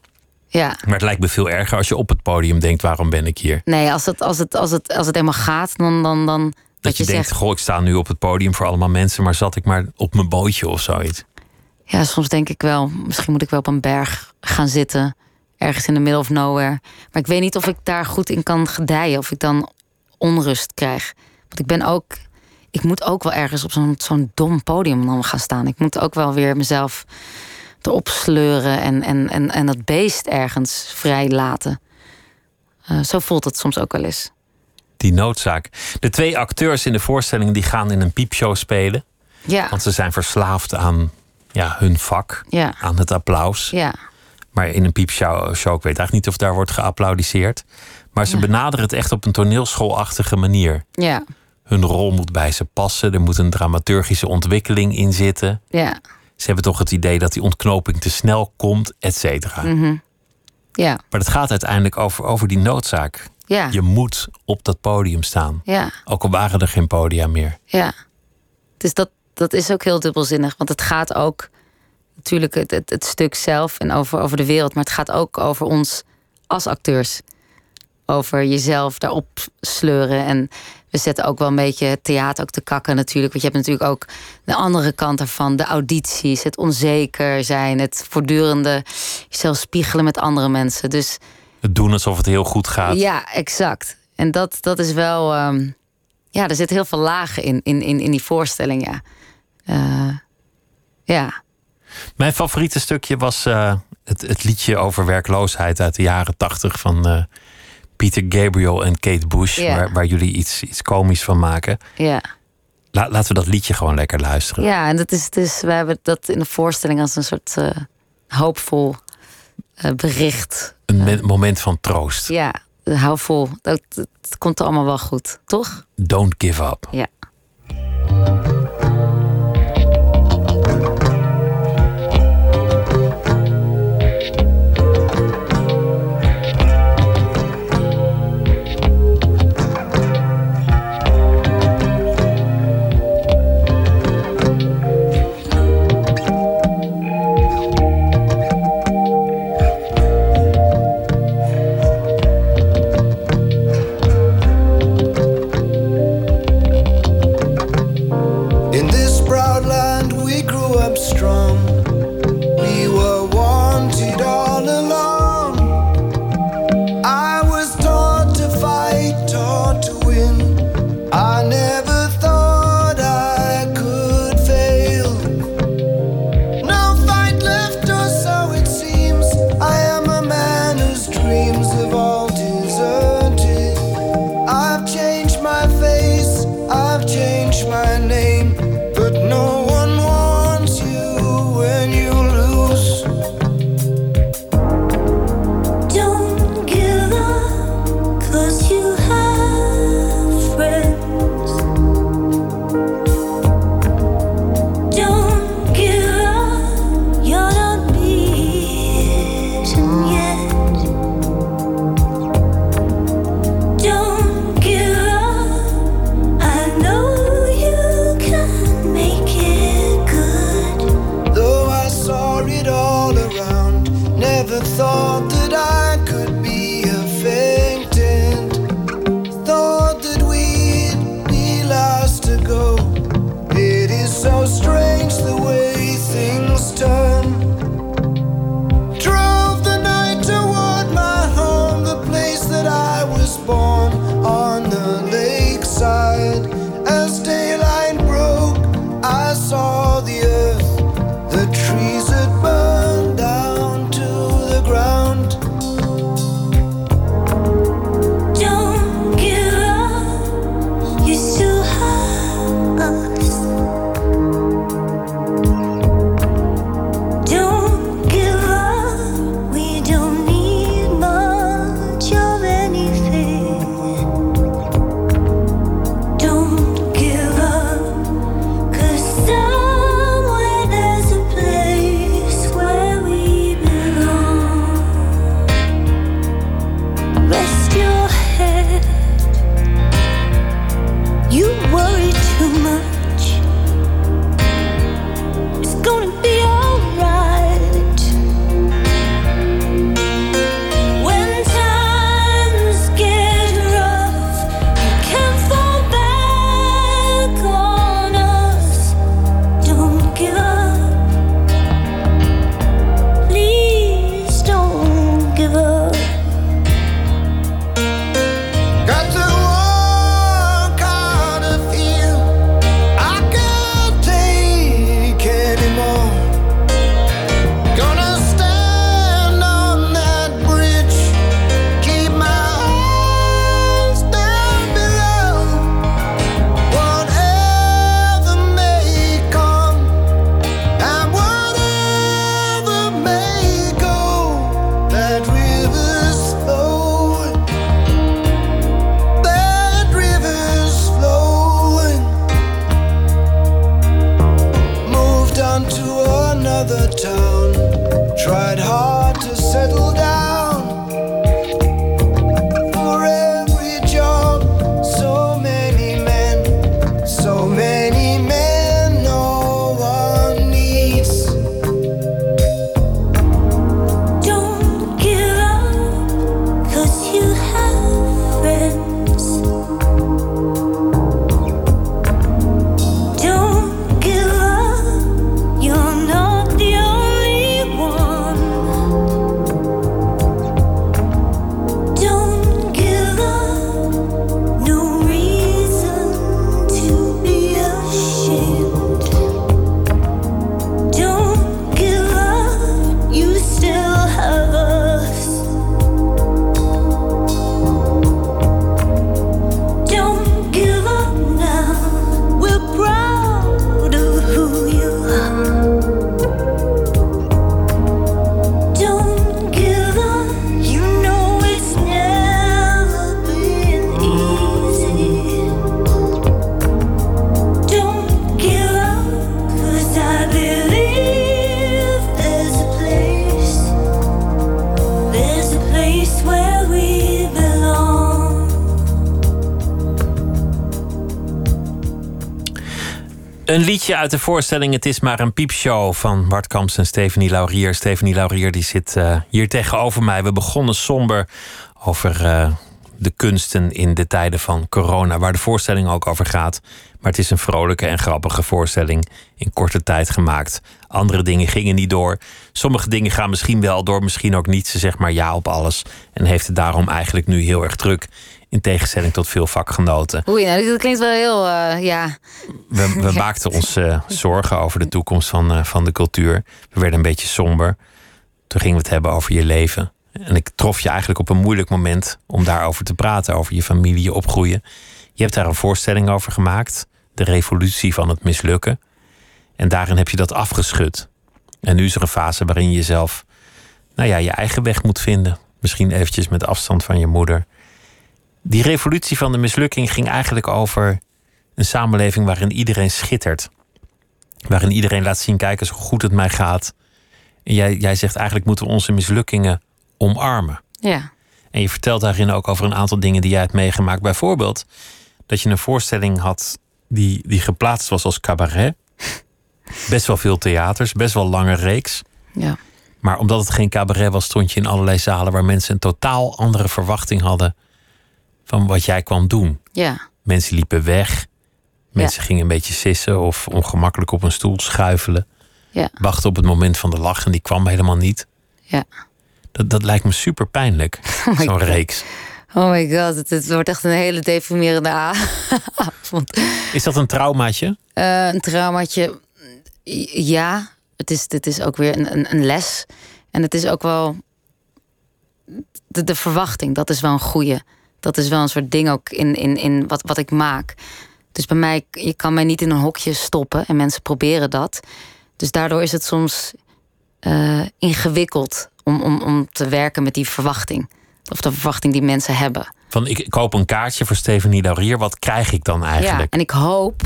Ja. Maar het lijkt me veel erger als je op het podium denkt, waarom ben ik hier? Nee, als het, als het, als het, als het helemaal gaat, dan. dan, dan Dat je, je denkt, zegt. goh, ik sta nu op het podium voor allemaal mensen, maar zat ik maar op mijn bootje of zoiets. Ja, soms denk ik wel, misschien moet ik wel op een berg gaan zitten. Ergens in de middle of nowhere. Maar ik weet niet of ik daar goed in kan gedijen. Of ik dan onrust krijg. Want ik ben ook. Ik moet ook wel ergens op zo'n zo'n dom podium dan gaan staan. Ik moet ook wel weer mezelf erop sleuren. En, en, en, en dat beest ergens vrij laten. Eh, zo voelt het soms ook wel eens. Die noodzaak. De twee acteurs in de voorstelling die gaan in een piepshow spelen. Ja, Want ze zijn verslaafd aan ja, hun vak, ja, aan het applaus. ja. Maar in een piepshow, show, ik weet eigenlijk niet of daar wordt geapplaudiseerd. Maar ze Ja. benaderen het echt op een toneelschoolachtige manier. Ja, Hun rol moet bij ze passen. Er moet een dramaturgische ontwikkeling in zitten. ja. Ze hebben toch het idee dat die ontknoping te snel komt, et cetera. mhm. Ja, Maar het gaat uiteindelijk over, over die noodzaak. ja, Je moet op dat podium staan. ja. Ook al waren er geen podia meer. Ja. Dus dat, dat is ook heel dubbelzinnig. Want het gaat ook natuurlijk het, het, het stuk zelf en over, over de wereld. Maar het gaat ook over ons als acteurs. Over jezelf daarop sleuren. En we zetten ook wel een beetje het theater ook te kakken natuurlijk. Want je hebt natuurlijk ook de andere kant ervan. De audities, het onzeker zijn. Het voortdurende jezelf spiegelen met andere mensen. Dus Het doen alsof het heel goed gaat. ja, exact. En dat, dat is wel. ehm, ja, er zit heel veel lagen in, in, in, in die voorstelling. Ja. Eh, ja. Mijn favoriete stukje was eh, het, het liedje over werkloosheid uit de jaren tachtig van eh, Peter Gabriel en Kate Bush. Waar, waar jullie iets, iets komisch van maken. Ja. laten we dat liedje gewoon lekker luisteren. Ja, en dat is dus, we hebben dat in de voorstelling als een soort uh, hoopvol uh, bericht. Een moment van troost. Ja, hou vol. Dat, het komt allemaal wel goed, toch? Don't give up. Ja. Liedje uit de voorstelling Het is maar een piepshow van Bart Kamps en Stephanie Laurier. Stephanie Laurier die zit uh, hier tegenover mij. We begonnen somber over uh, de kunsten in de tijden van corona, waar de voorstelling ook over gaat. Maar het is een vrolijke en grappige voorstelling in korte tijd gemaakt. Andere dingen gingen niet door. Sommige dingen gaan misschien wel door, misschien ook niet. Ze zegt maar ja op alles en heeft het daarom eigenlijk nu heel erg druk. In tegenstelling tot veel vakgenoten. Oei, nou, dat klinkt wel heel, uh, ja. We, we maakten ons uh, zorgen over de toekomst van, uh, van de cultuur. We werden een beetje somber. Toen gingen we het hebben over je leven. En ik trof je eigenlijk op een moeilijk moment om daarover te praten. Over je familie, je opgroeien. Je hebt daar een voorstelling over gemaakt. De revolutie van het mislukken. En daarin heb je dat afgeschud. En nu is er een fase waarin je jezelf, nou ja, je eigen weg moet vinden. Misschien eventjes met afstand van je moeder. Die revolutie van de mislukking ging eigenlijk over een samenleving waarin iedereen schittert. Waarin iedereen laat zien, kijk eens hoe goed het mij gaat. En jij, jij zegt eigenlijk moeten we onze mislukkingen omarmen. Ja. En je vertelt daarin ook over een aantal dingen die jij hebt meegemaakt. Bijvoorbeeld dat je een voorstelling had die, die geplaatst was als cabaret. Best wel veel theaters, best wel lange reeks. Ja. Maar omdat het geen cabaret was, stond je in allerlei zalen waar mensen een totaal andere verwachting hadden van wat jij kwam doen. Ja. Mensen liepen weg. Mensen gingen een beetje sissen of ongemakkelijk op een stoel schuifelen. Ja. Wachten op het moment van de lach en die kwam helemaal niet. Ja. Dat, dat lijkt me super pijnlijk, Oh zo'n reeks. Oh my god, het, het wordt echt een hele deprimerende a- avond. Is dat een traumaatje? Eh, een traumaatje, ja. Het is, het is ook weer een, een, les. En het is ook wel... De, de verwachting, dat is wel een goeie. Dat is wel een soort ding ook in, in, in wat, wat ik maak. Dus bij mij, je kan mij niet in een hokje stoppen. En mensen proberen dat. Dus daardoor is het soms eh, ingewikkeld om, om, om te werken met die verwachting. Of de verwachting die mensen hebben. Van ik koop een kaartje voor Stephanie Laurier. Wat krijg ik dan Ja, eigenlijk? en ik hoop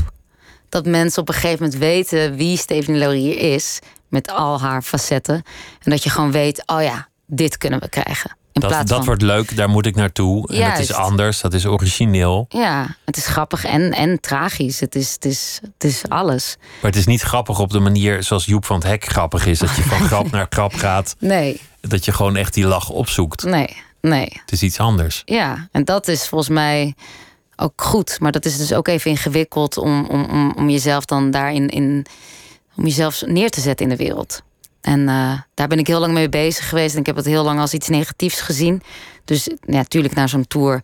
dat mensen op een gegeven moment weten wie Stephanie Laurier is. Met al haar facetten. En dat je gewoon weet, oh ja, dit kunnen we krijgen. In dat plaats dat van, wordt leuk, daar moet ik naartoe. En het is anders, dat is origineel. Ja, het is grappig en, en tragisch. Het is, het, is, het is alles. Maar het is niet grappig op de manier zoals Joep van het Hek grappig is. Dat je van grap naar grap gaat. Nee, Dat je gewoon echt die lach opzoekt. nee, nee. Het is iets anders. Ja, en dat is volgens mij ook goed. Maar dat is dus ook even ingewikkeld om, om, om, om jezelf dan daarin in, om jezelf neer te zetten in de wereld. En eh, daar ben ik heel lang mee bezig geweest. En ik heb het heel lang als iets negatiefs gezien. Dus ja, natuurlijk, na zo'n tour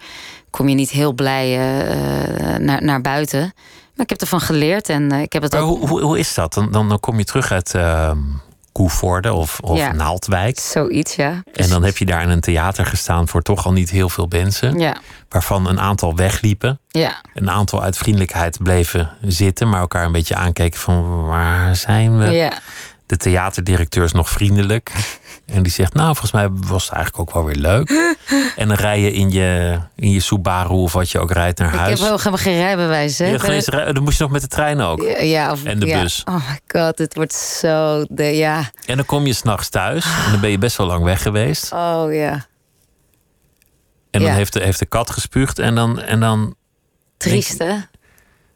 kom je niet heel blij eh, eh, naar, naar buiten. Maar ik heb ervan geleerd en ik heb het Maar ook hoe, hoe, is dat? Dan, dan, dan kom je terug uit uh, Koevoorde of, of Ja. Naaldwijk. zoiets, ja. En dan heb je daar in een theater gestaan voor toch al niet heel veel mensen. Ja, Waarvan een aantal wegliepen. ja, Een aantal uit vriendelijkheid bleven zitten. Maar elkaar een beetje aankeken van waar zijn we? ja. De theaterdirecteur is nog vriendelijk. En die zegt, nou, volgens mij was het eigenlijk ook wel weer leuk. En dan rij je in je, in je Subaru of wat je ook rijdt naar Ik huis. heb wel helemaal geen rijbewijs, hè? Ja, Ik geen rij- dan moest je nog met de trein ook. Ja, ja, of, En de ja. bus. Oh my god, dit wordt zo... De, ja. En dan kom je s'nachts thuis. En dan ben je best wel lang weg geweest. Oh ja. En dan heeft, de, heeft de kat gespuugd. En dan, en dan, Triest, hè?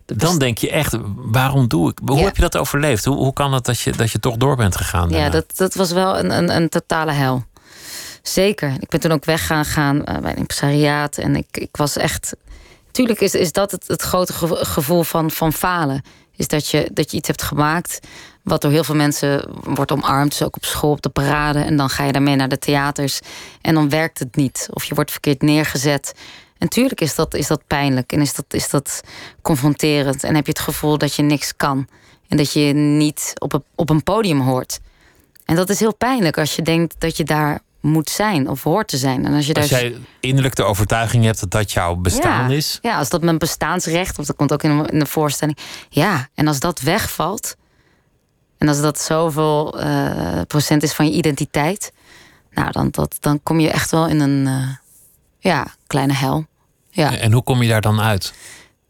Dan denk je echt, waarom doe ik? Hoe Ja. heb je dat overleefd? Hoe, hoe kan het dat je, dat je toch door bent gegaan? Ja, dat, dat was wel een, een, een totale hel. Zeker. Ik ben toen ook weggaan gaan eh, bij een impresariaat. En ik, ik was echt... Tuurlijk is, is dat het, het grote gevo- gevoel van, van falen. Is dat je, dat je iets hebt gemaakt... wat door heel veel mensen wordt omarmd. Dus ook op school, op de parade. En dan ga je daarmee naar de theaters. En dan werkt het niet. Of je wordt verkeerd neergezet. En tuurlijk is dat, is dat pijnlijk. En is dat, is dat confronterend. En heb je het gevoel dat je niks kan. En dat je niet op een, op een podium hoort. En dat is heel pijnlijk als je denkt dat je daar moet zijn of hoort te zijn. En als je Als daar jij innerlijk de overtuiging hebt dat dat jouw bestaan ja, is. Ja, als dat mijn bestaansrecht, want dat komt ook in, in de voorstelling. Ja, en als dat wegvalt. En als dat zoveel eh, procent is van je identiteit. Nou, dan, dat, dan kom je echt wel in een eh, ja, kleine hel. Ja. En hoe kom je daar dan uit?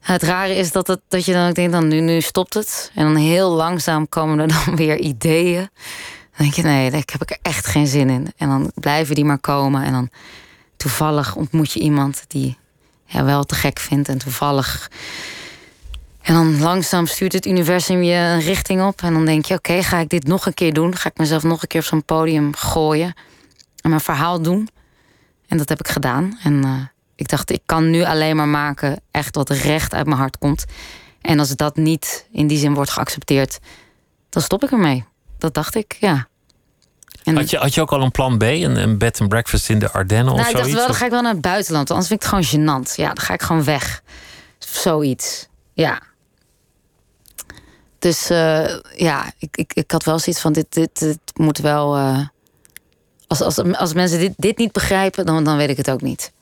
Het rare is dat, het, dat je dan ook denkt, dan nu, nu stopt het. En dan heel langzaam komen er dan weer ideeën. Dan denk je, nee, daar heb ik er echt geen zin in. En dan blijven die maar komen. En dan toevallig ontmoet je iemand die je wel te gek vindt. En toevallig En dan langzaam stuurt het universum je een richting op. En dan denk je, oké, ga ik dit nog een keer doen? Ga ik mezelf nog een keer op zo'n podium gooien? En mijn verhaal doen? En dat heb ik gedaan. En uh, ik dacht, ik kan nu alleen maar maken echt wat recht uit mijn hart komt. En als dat niet in die zin wordt geaccepteerd, dan stop ik ermee. Dat dacht ik, ja. En had, je, had je ook al een plan B, een, een bed and breakfast in de Ardennen nou, of zoiets? Ik dacht wel, dan ga ik wel naar het buitenland. Anders vind ik het gewoon gênant. Ja, dan ga ik gewoon weg. Zoiets. Ja. Dus uh, ja, ik, ik, ik had wel zoiets van: dit, dit, dit moet wel. Uh, als, als, als mensen dit, dit niet begrijpen, dan, dan weet ik het ook niet.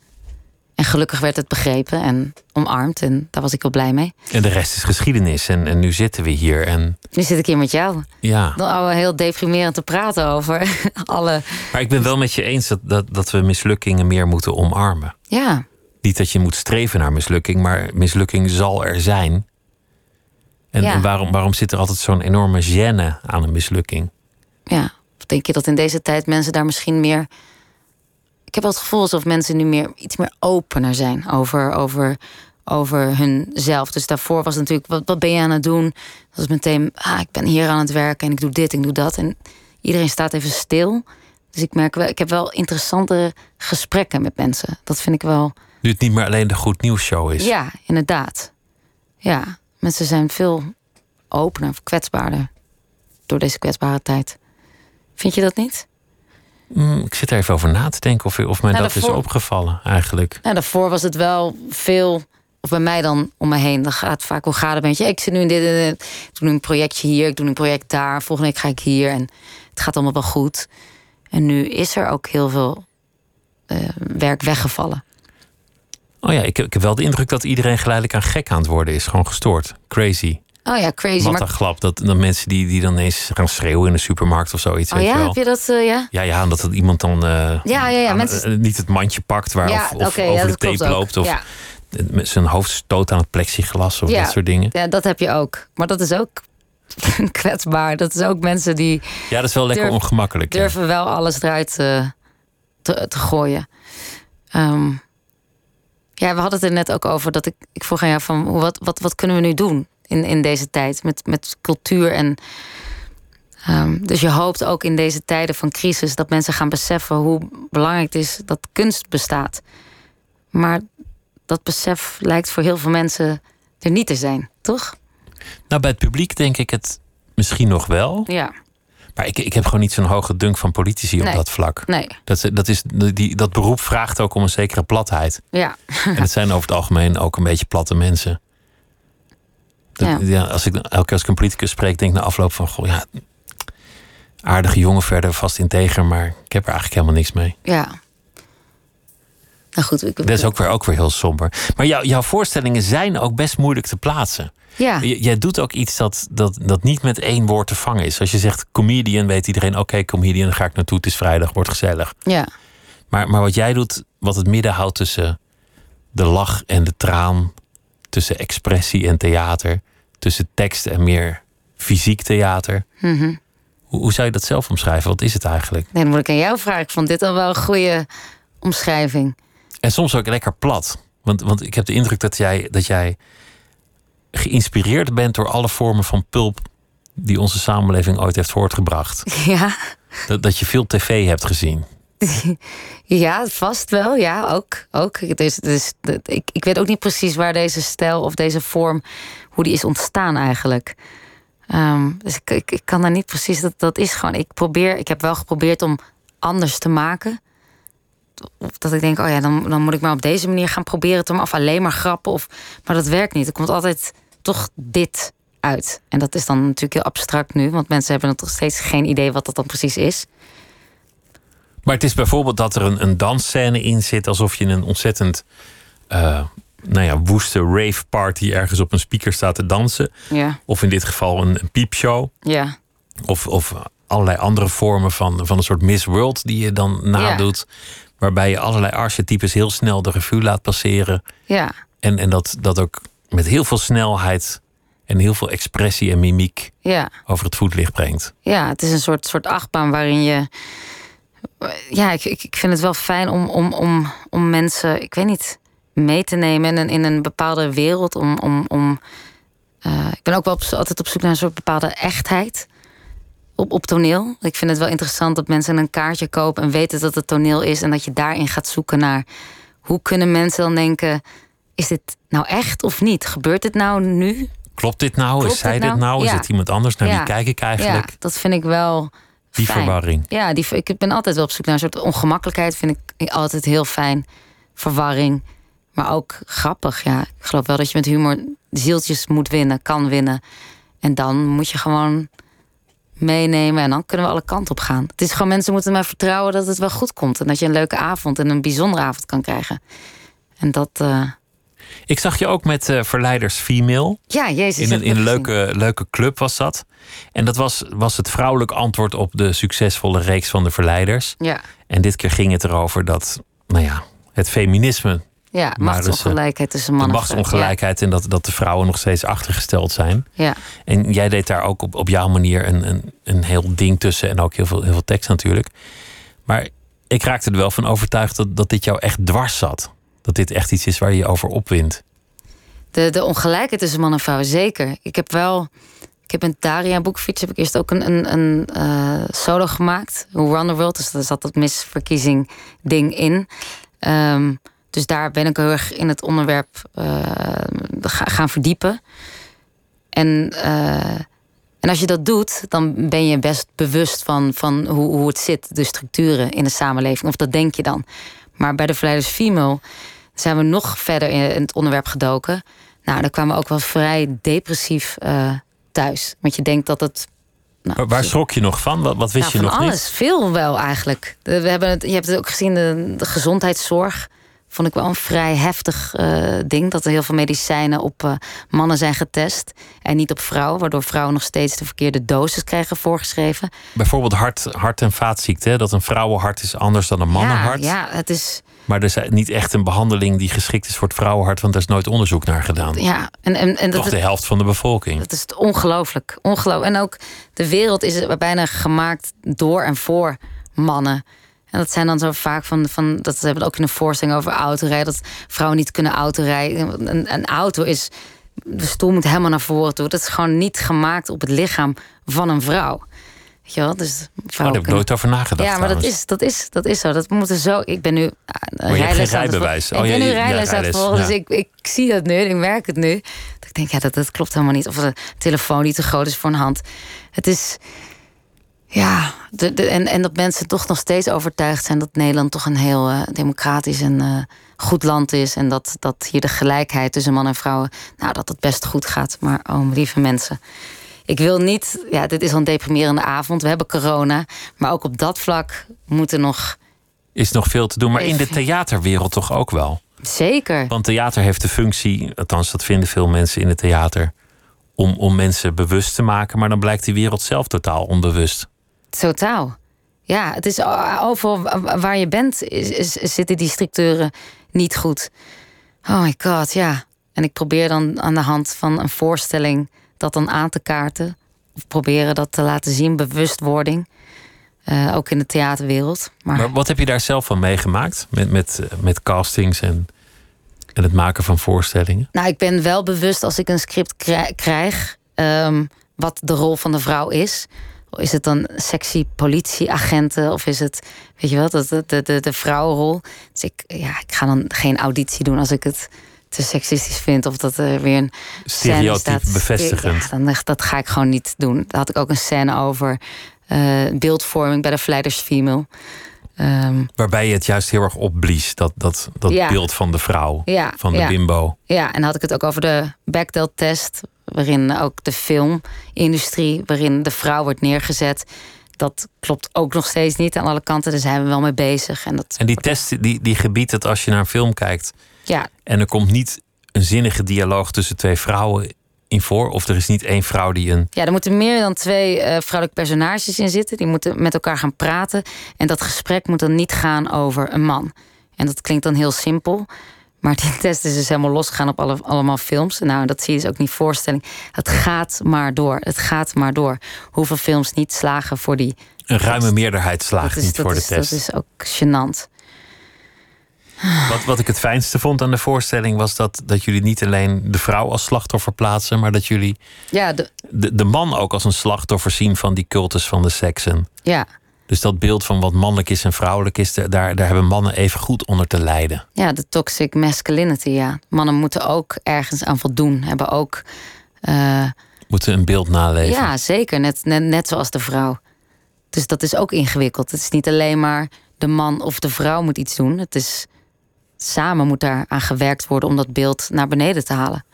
En gelukkig werd het begrepen en omarmd. En daar was ik wel blij mee. En de rest is geschiedenis. En, en nu zitten we hier. En... Nu zit ik hier met jou. Ja. Dan we heel deprimerend te praten over alle. Maar ik ben wel met je eens dat, dat, dat we mislukkingen meer moeten omarmen. Ja. Niet dat je moet streven naar mislukking, maar mislukking zal er zijn. En, en waarom, waarom zit er altijd zo'n enorme gêne aan een mislukking? Ja. Denk je dat in deze tijd mensen daar misschien meer ik heb wel het gevoel alsof mensen nu meer, iets meer opener zijn over, over, over hunzelf. Dus daarvoor was het natuurlijk, wat, wat ben je aan het doen? Dat was meteen, ah, ik ben hier aan het werken en ik doe dit en ik doe dat. En iedereen staat even stil. Dus ik merk wel, ik heb wel interessante gesprekken met mensen. Dat vind ik wel. Nu het niet meer alleen de goed nieuws show is. Ja, inderdaad. Ja, mensen zijn veel opener, kwetsbaarder door deze kwetsbare tijd. Vind je dat niet? Mm, ik zit er even over na te denken of, of mij nou, dat is opgevallen eigenlijk. Nou, daarvoor was het wel veel, of bij mij dan om me heen. Dan gaat vaak, hoe gaat het met je? Ik zit nu in dit, dit, ik doe nu een projectje hier, ik doe een project daar. Volgende week ga ik hier en het gaat allemaal wel goed. En nu is er ook heel veel uh, werk weggevallen. Oh ja, ik, ik heb wel de indruk dat iedereen geleidelijk aan gek aan het worden is. Gewoon gestoord. Crazy. Oh ja, crazy. Wat een glap. Dat, dat mensen die, die dan eens gaan schreeuwen in de supermarkt of zoiets. Oh weet ja, je heb je dat, uh, ja? Ja, ja, dat het iemand dan uh, ja, ja, ja, mensen... uh, niet het mandje pakt waar ja, of, of okay, over ja, de tape loopt. Of met zijn hoofd stoot aan het plexiglas of dat soort dingen. Ja, dat heb je ook. Maar dat is ook kwetsbaar. Dat is ook mensen die... Ja, dat is wel lekker durf, ongemakkelijk. Durven wel alles eruit te, te, gooien. Um, ja, we hadden het er net ook over dat ik, ik vroeg aan jou van wat, wat, wat kunnen we nu doen? In, in deze tijd met, met cultuur. En, um, dus je hoopt ook in deze tijden van crisis dat mensen gaan beseffen hoe belangrijk het is dat kunst bestaat. Maar dat besef lijkt voor heel veel mensen er niet te zijn, toch? Nou, bij het publiek denk ik het misschien nog wel. Ja. Maar ik, ik heb gewoon niet zo'n hoge dunk van politici op dat vlak. Nee. Dat, dat, is, die, dat beroep vraagt ook om een zekere platheid. Ja. En het zijn over het algemeen ook een beetje platte mensen ja. ja. als ik elke keer als ik een politicus spreek, denk ik na afloop van goh, ja, aardige jongen verder, vast integer, maar ik heb er eigenlijk helemaal niks mee. Ja. Nou goed, ik... dat is ook weer, ook weer heel somber. Maar jou, jouw voorstellingen zijn ook best moeilijk te plaatsen. Ja. jij doet ook iets dat, dat, dat niet met één woord te vangen is. Als je zegt comedian, weet iedereen: oké, okay, comedian, dan ga ik naartoe. Het is vrijdag, wordt gezellig. Ja. Maar, maar wat jij doet, wat het midden houdt tussen de lach en de traan, tussen expressie en theater, tussen tekst en meer fysiek theater. Mhm. hoe, hoe, zou je dat zelf omschrijven? Wat is het eigenlijk? Nee, dan moet ik aan jou vragen. Ik vond dit al wel een goede omschrijving. En soms ook lekker plat. Want, want ik heb de indruk dat jij, dat jij geïnspireerd bent door alle vormen van pulp die onze samenleving ooit heeft voortgebracht. Ja. Dat, dat je veel tv hebt gezien. Ja, vast wel. Ja, ook. ook. Dus, dus, ik, ik weet ook niet precies waar deze stijl of deze vorm, hoe die is ontstaan eigenlijk. Um, dus ik, ik, kan daar niet precies. Dat, dat is gewoon. Ik probeer. Ik heb wel geprobeerd om anders te maken. Of dat ik denk, oh ja, dan, dan moet ik maar op deze manier gaan proberen te Of alleen maar grappen. Of, maar dat werkt niet. Er komt altijd toch dit uit. En dat is dan natuurlijk heel abstract nu. Want mensen hebben nog steeds geen idee wat dat dan precies is. Maar het is bijvoorbeeld dat er een, een dansscène in zit, alsof je een ontzettend uh, nou ja, woeste rave party ergens op een speaker staat te dansen. Ja. Of in dit geval een, een piepshow. Ja. Of, of allerlei andere vormen van, van een soort Miss World die je dan nadoet. Waarbij je allerlei archetypes heel snel de revue laat passeren. Ja. En, en dat, dat ook met heel veel snelheid en heel veel expressie en mimiek ja. over het voetlicht brengt. Ja, het is een soort, soort achtbaan waarin je ja, ik, ik vind het wel fijn om, om, om, om mensen, ik weet niet, mee te nemen in een, in een bepaalde wereld. Om, om, om eh, ik ben ook wel altijd op zoek naar een soort bepaalde echtheid op, op toneel. Ik vind het wel interessant dat mensen een kaartje kopen en weten dat het toneel is en dat je daarin gaat zoeken naar hoe kunnen mensen dan denken: is dit nou echt of niet? Gebeurt dit nou nu? Klopt dit nou? is zij dit nou? nou? Is het iemand anders? Naar wie kijk ik eigenlijk? Ja, dat vind ik wel. Die verwarring. Ja, die, ik ben altijd wel op zoek naar een soort ongemakkelijkheid. Vind ik altijd heel fijn. Verwarring. Maar ook grappig. Ja, ik geloof wel dat je met humor zieltjes moet winnen, kan winnen. En dan moet je gewoon meenemen en dan kunnen we alle kanten op gaan. Het is gewoon mensen moeten maar vertrouwen dat het wel goed komt en dat je een leuke avond en een bijzondere avond kan krijgen. En dat. Uh... Ik zag je ook met uh, Verleiders Female. Ja, jezus. In een, in een leuke, leuke club was dat. En dat was, was het vrouwelijk antwoord op de succesvolle reeks van de Verleiders. Ja. En dit keer ging het erover dat, nou ja, het feminisme ja, machtsongelijkheid tussen mannen en vrouwen. machtsongelijkheid en dat, dat de vrouwen nog steeds achtergesteld zijn. Ja. En jij deed daar ook op, op jouw manier een, een, een heel ding tussen en ook heel veel, heel veel tekst natuurlijk. Maar ik raakte er wel van overtuigd dat, dat dit jou echt dwars zat. Dat dit echt iets is waar je je over opwint. De, de ongelijkheid tussen man en vrouw, zeker. Ik heb wel. Ik heb in Daria Boekfiets heb ik eerst ook een, een, een uh, solo gemaakt. Hoe Run the World. Dus daar zat dat misverkiezing ding in. Um, dus daar ben ik heel erg in het onderwerp uh, gaan verdiepen. En, uh, en als je dat doet, dan ben je best bewust van, van hoe, hoe het zit, de structuren in de samenleving. Of dat denk je dan. Maar bij de Verleiders Female zijn we nog verder in het onderwerp gedoken. Nou, dan kwamen we ook wel vrij depressief uh, thuis. Want je denkt dat het nou, waar schrok je nog van? Wat, wat wist nou, je nog alles. niet? Veel wel eigenlijk. We hebben het, je hebt het ook gezien, de, de gezondheidszorg vond ik wel een vrij heftig uh, ding. Dat er heel veel medicijnen op uh, mannen zijn getest en niet op vrouwen. Waardoor vrouwen nog steeds de verkeerde dosis krijgen voorgeschreven. Bijvoorbeeld hart, hart- en vaatziekte. Dat een vrouwenhart is anders dan een mannenhart. Ja, ja het is... Maar er is niet echt een behandeling die geschikt is voor het vrouwenhart, want er is nooit onderzoek naar gedaan. Ja, en, en, en Toch dat, de helft van de bevolking. Dat is ongelooflijk. ongelooflijk. En ook de wereld is bijna gemaakt door en voor mannen. En dat zijn dan zo vaak van, van dat ze hebben ook in een voorstelling over autorijden, dat vrouwen niet kunnen autorijden. Een, een auto is, de stoel moet helemaal naar voren toe. Dat is gewoon niet gemaakt op het lichaam van een vrouw. Weet je wel? Dus oh, daar heb ik nooit over nagedacht. Ja, maar dat is, dat, is, dat is zo. Dat moet zo. Ik ben nu. Uh, je hebt geen rijbewijs. Oh, ik ben nu rijles aan het volgen, dus ik, ik zie dat nu. Ik merk het nu. Dat ik denk, ja, dat, dat klopt helemaal niet. Of de telefoon die te groot is voor een hand. Het is. Ja, de, de, en, en dat mensen toch nog steeds overtuigd zijn dat Nederland toch een heel uh, democratisch en uh, goed land is. En dat, dat hier de gelijkheid tussen man en vrouwen, nou, dat het best goed gaat. Maar oh, lieve mensen. Ik wil niet, ja, dit is al een deprimerende avond. We hebben corona. Maar ook op dat vlak moet er nog. Is nog veel te doen. Maar in de theaterwereld toch ook wel? Zeker. Want theater heeft de functie, althans, dat vinden veel mensen in het theater. Om, om mensen bewust te maken. Maar dan blijkt die wereld zelf totaal onbewust. Totaal. Ja, het is overal waar je bent, is, is, zitten die structuren niet goed. Oh my god, ja. En ik probeer dan aan de hand van een voorstelling dat dan aan te kaarten. Of proberen dat te laten zien, bewustwording. Uh, ook in de theaterwereld. Maar... maar... wat heb je daar zelf van meegemaakt? Met, met, met castings en, en het maken van voorstellingen? Nou, ik ben wel bewust als ik een script krijg... Um, wat de rol van de vrouw is. Is het dan sexy politieagenten of is het, weet je wel, de, de, de, de vrouwenrol? Dus ik, ja, ik ga dan geen auditie doen als ik het te seksistisch vind of dat er weer een stereotype bevestigend. Ja, dan, dat ga ik gewoon niet doen. Daar had ik ook een scène over uh, beeldvorming bij de Verleiders Female. Um, Waarbij je het juist heel erg opblies, dat, dat, dat ja. beeld van de vrouw, ja, van de ja. bimbo. Ja, en had ik het ook over de Bechdel-test, waarin ook de filmindustrie, waarin de vrouw wordt neergezet. Dat klopt ook nog steeds niet aan alle kanten. Daar zijn we wel mee bezig. En, dat en die test die, die gebiedt het als je naar een film kijkt. Ja. En er komt niet een zinnige dialoog tussen twee vrouwen in voor? Of er is niet één vrouw die een. Ja, er moeten meer dan twee uh, vrouwelijke personages in zitten. Die moeten met elkaar gaan praten. En dat gesprek moet dan niet gaan over een man. En dat klinkt dan heel simpel. Maar die test is dus helemaal losgegaan op alle, allemaal films. Nou, dat zie je dus ook niet voorstelling. Het gaat maar door. Het gaat maar door. Hoeveel films niet slagen voor die. Een ruime meerderheid slaagt niet voor de test. Dat is ook gênant. Wat, wat ik het fijnste vond aan de voorstelling was dat, dat jullie niet alleen de vrouw als slachtoffer plaatsen, maar dat jullie Ja, de, de, de man ook als een slachtoffer zien van die cultus van de seksen. ja. Dus dat beeld van wat mannelijk is en vrouwelijk is, daar, daar hebben mannen even goed onder te lijden. ja, de toxic masculinity, ja. Mannen moeten ook ergens aan voldoen. Hebben ook... eh, Moeten een beeld naleven. Ja, zeker. Net, net, net zoals de vrouw. Dus dat is ook ingewikkeld. Het is niet alleen maar de man of de vrouw moet iets doen. Het is samen moet daar aan gewerkt worden om dat beeld naar beneden te halen.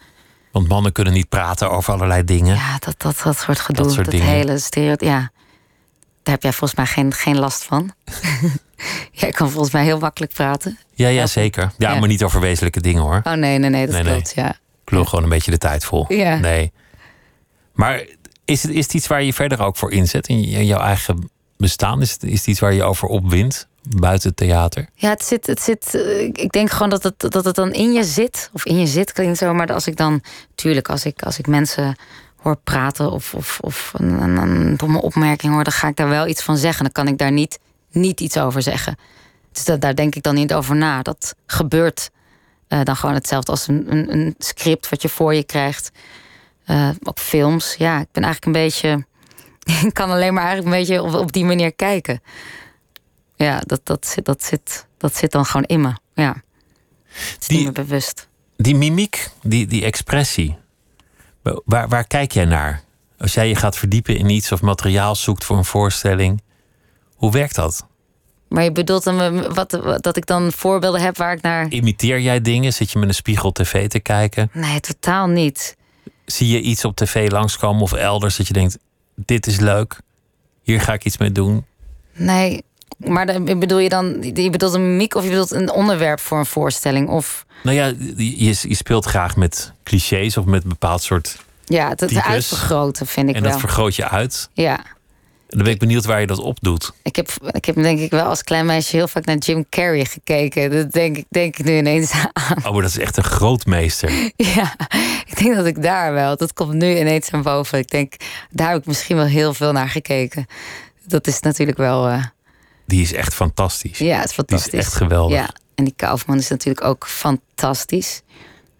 Want mannen kunnen niet praten over allerlei dingen. Ja, dat, dat, dat soort gedoe. Dat, soort dingen. hele stereotype. Ja. Daar heb jij volgens mij geen, geen last van. jij kan volgens mij heel makkelijk praten. Ja, ja, zeker. Ja, Ja. maar niet over wezenlijke dingen hoor. Oh nee, nee, nee, dat Nee, nee. klopt. Ja. Ik lul gewoon een beetje de tijd vol. Ja. Nee. Maar is het, is het iets waar je verder ook voor inzet in jouw eigen bestaan? Is het, is het iets waar je over opwint buiten het theater? Ja, het zit, het zit. eh, Ik denk gewoon dat het, dat het dan in je zit. Of in je zit klinkt zo. Maar als ik dan. Tuurlijk, als ik, als ik mensen hoor praten. of, of, of een, een, een domme opmerking hoor. dan ga ik daar wel iets van zeggen. Dan kan ik daar niet, niet iets over zeggen. Dus dat, daar denk ik dan niet over na. Dat gebeurt eh, dan gewoon hetzelfde als een, een, een script wat je voor je krijgt. Eh, ook films. Ja, ik ben eigenlijk een beetje. Ik kan alleen maar eigenlijk een beetje op, op die manier kijken. Ja, dat, dat, zit, dat, zit, dat zit dan gewoon in me. Ja. Het is Die- niet meer bewust. Die mimiek, die, die expressie, waar, waar kijk jij naar? Als jij je gaat verdiepen in iets of materiaal zoekt voor een voorstelling, hoe werkt dat? Maar je bedoelt dan wat, wat- dat ik dan voorbeelden heb waar ik naar. Imiteer jij dingen? Zit je met een spiegel tv te kijken? Nee, totaal niet. Zie je iets op tv langskomen of elders dat je denkt: dit is leuk, hier ga ik iets mee doen? Nee. Maar bedoel je dan. Je bedoelt een mimiek of je bedoelt een onderwerp voor een voorstelling? Of Nou ja, je, je speelt graag met clichés of met een bepaald soort. ja, het, het Types. uitvergroten vind ik en wel. dat vergroot je uit. Ja. En dan ben ik benieuwd waar je dat op doet. Ik heb, ik heb denk ik wel als klein meisje heel vaak naar Jim Carrey gekeken. Dat denk ik, denk ik nu ineens aan. Oh, maar dat is echt een grootmeester. Ja, ik denk dat ik daar wel. Dat komt nu ineens aan boven. Ik denk, daar heb ik misschien wel heel veel naar gekeken. Dat is natuurlijk wel. eh, Die is echt fantastisch. ja, het is Die fantastisch. is echt geweldig. Ja, en die Kaufman is natuurlijk ook fantastisch.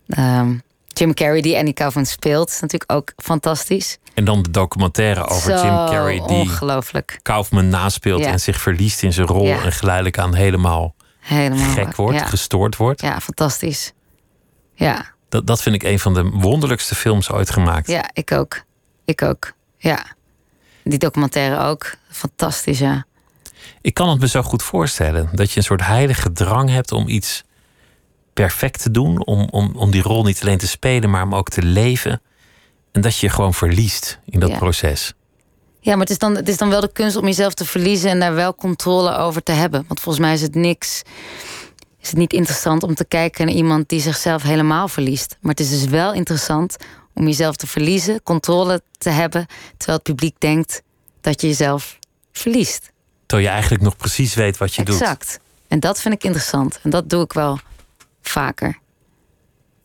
Ehm, Jim Carrey, die Annie Kaufman speelt, is natuurlijk ook fantastisch. En dan de documentaire over Zo Jim Carrey die Ongelooflijk. Kaufman naspeelt Ja. en zich verliest in zijn rol Ja. en geleidelijk aan helemaal Helemaal. gek wordt, Ja, gestoord wordt. ja fantastisch. Ja, Dat, dat vind ik een van de wonderlijkste films ooit gemaakt. ja, ik ook. Ik ook. Ja. Die documentaire ook. Fantastisch, ja. Ik kan het me zo goed voorstellen dat je een soort heilige drang hebt om iets perfect te doen, om, om, om die rol niet alleen te spelen, maar om ook te leven. En dat je je gewoon verliest in dat Ja. proces. Ja, maar het is, dan, het is dan wel de kunst om jezelf te verliezen en daar wel controle over te hebben. Want volgens mij is het niks. Is het niet interessant om te kijken naar iemand die zichzelf helemaal verliest. Maar het is dus wel interessant om jezelf te verliezen, controle te hebben, terwijl het publiek denkt dat je jezelf verliest. Terwijl je eigenlijk nog precies weet wat je doet. exact. En dat vind ik interessant. En dat doe ik wel vaker.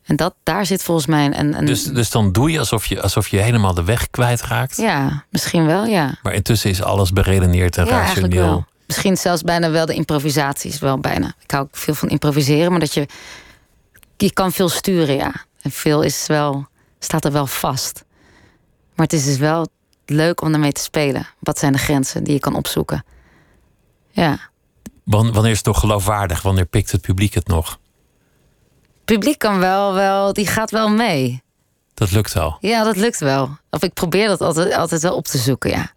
En dat, daar zit volgens mij een. een Dus, dus dan doe je alsof, je alsof je helemaal de weg kwijtraakt. ja, misschien wel, ja. Maar intussen is alles beredeneerd en Ja, rationeel. wel. Misschien zelfs bijna wel de improvisaties, wel bijna. Ik hou ook veel van improviseren, maar dat je... Je kan veel sturen, ja. En veel is wel, staat er wel vast. Maar het is dus wel leuk om daarmee te spelen. Wat zijn de grenzen die je kan opzoeken? Ja. Wan- Wanneer is het toch geloofwaardig? Wanneer pikt het publiek het nog? Het publiek kan wel, wel, die gaat wel mee. Dat lukt al. Ja, dat lukt wel. Of ik probeer dat altijd, altijd wel op te zoeken, ja.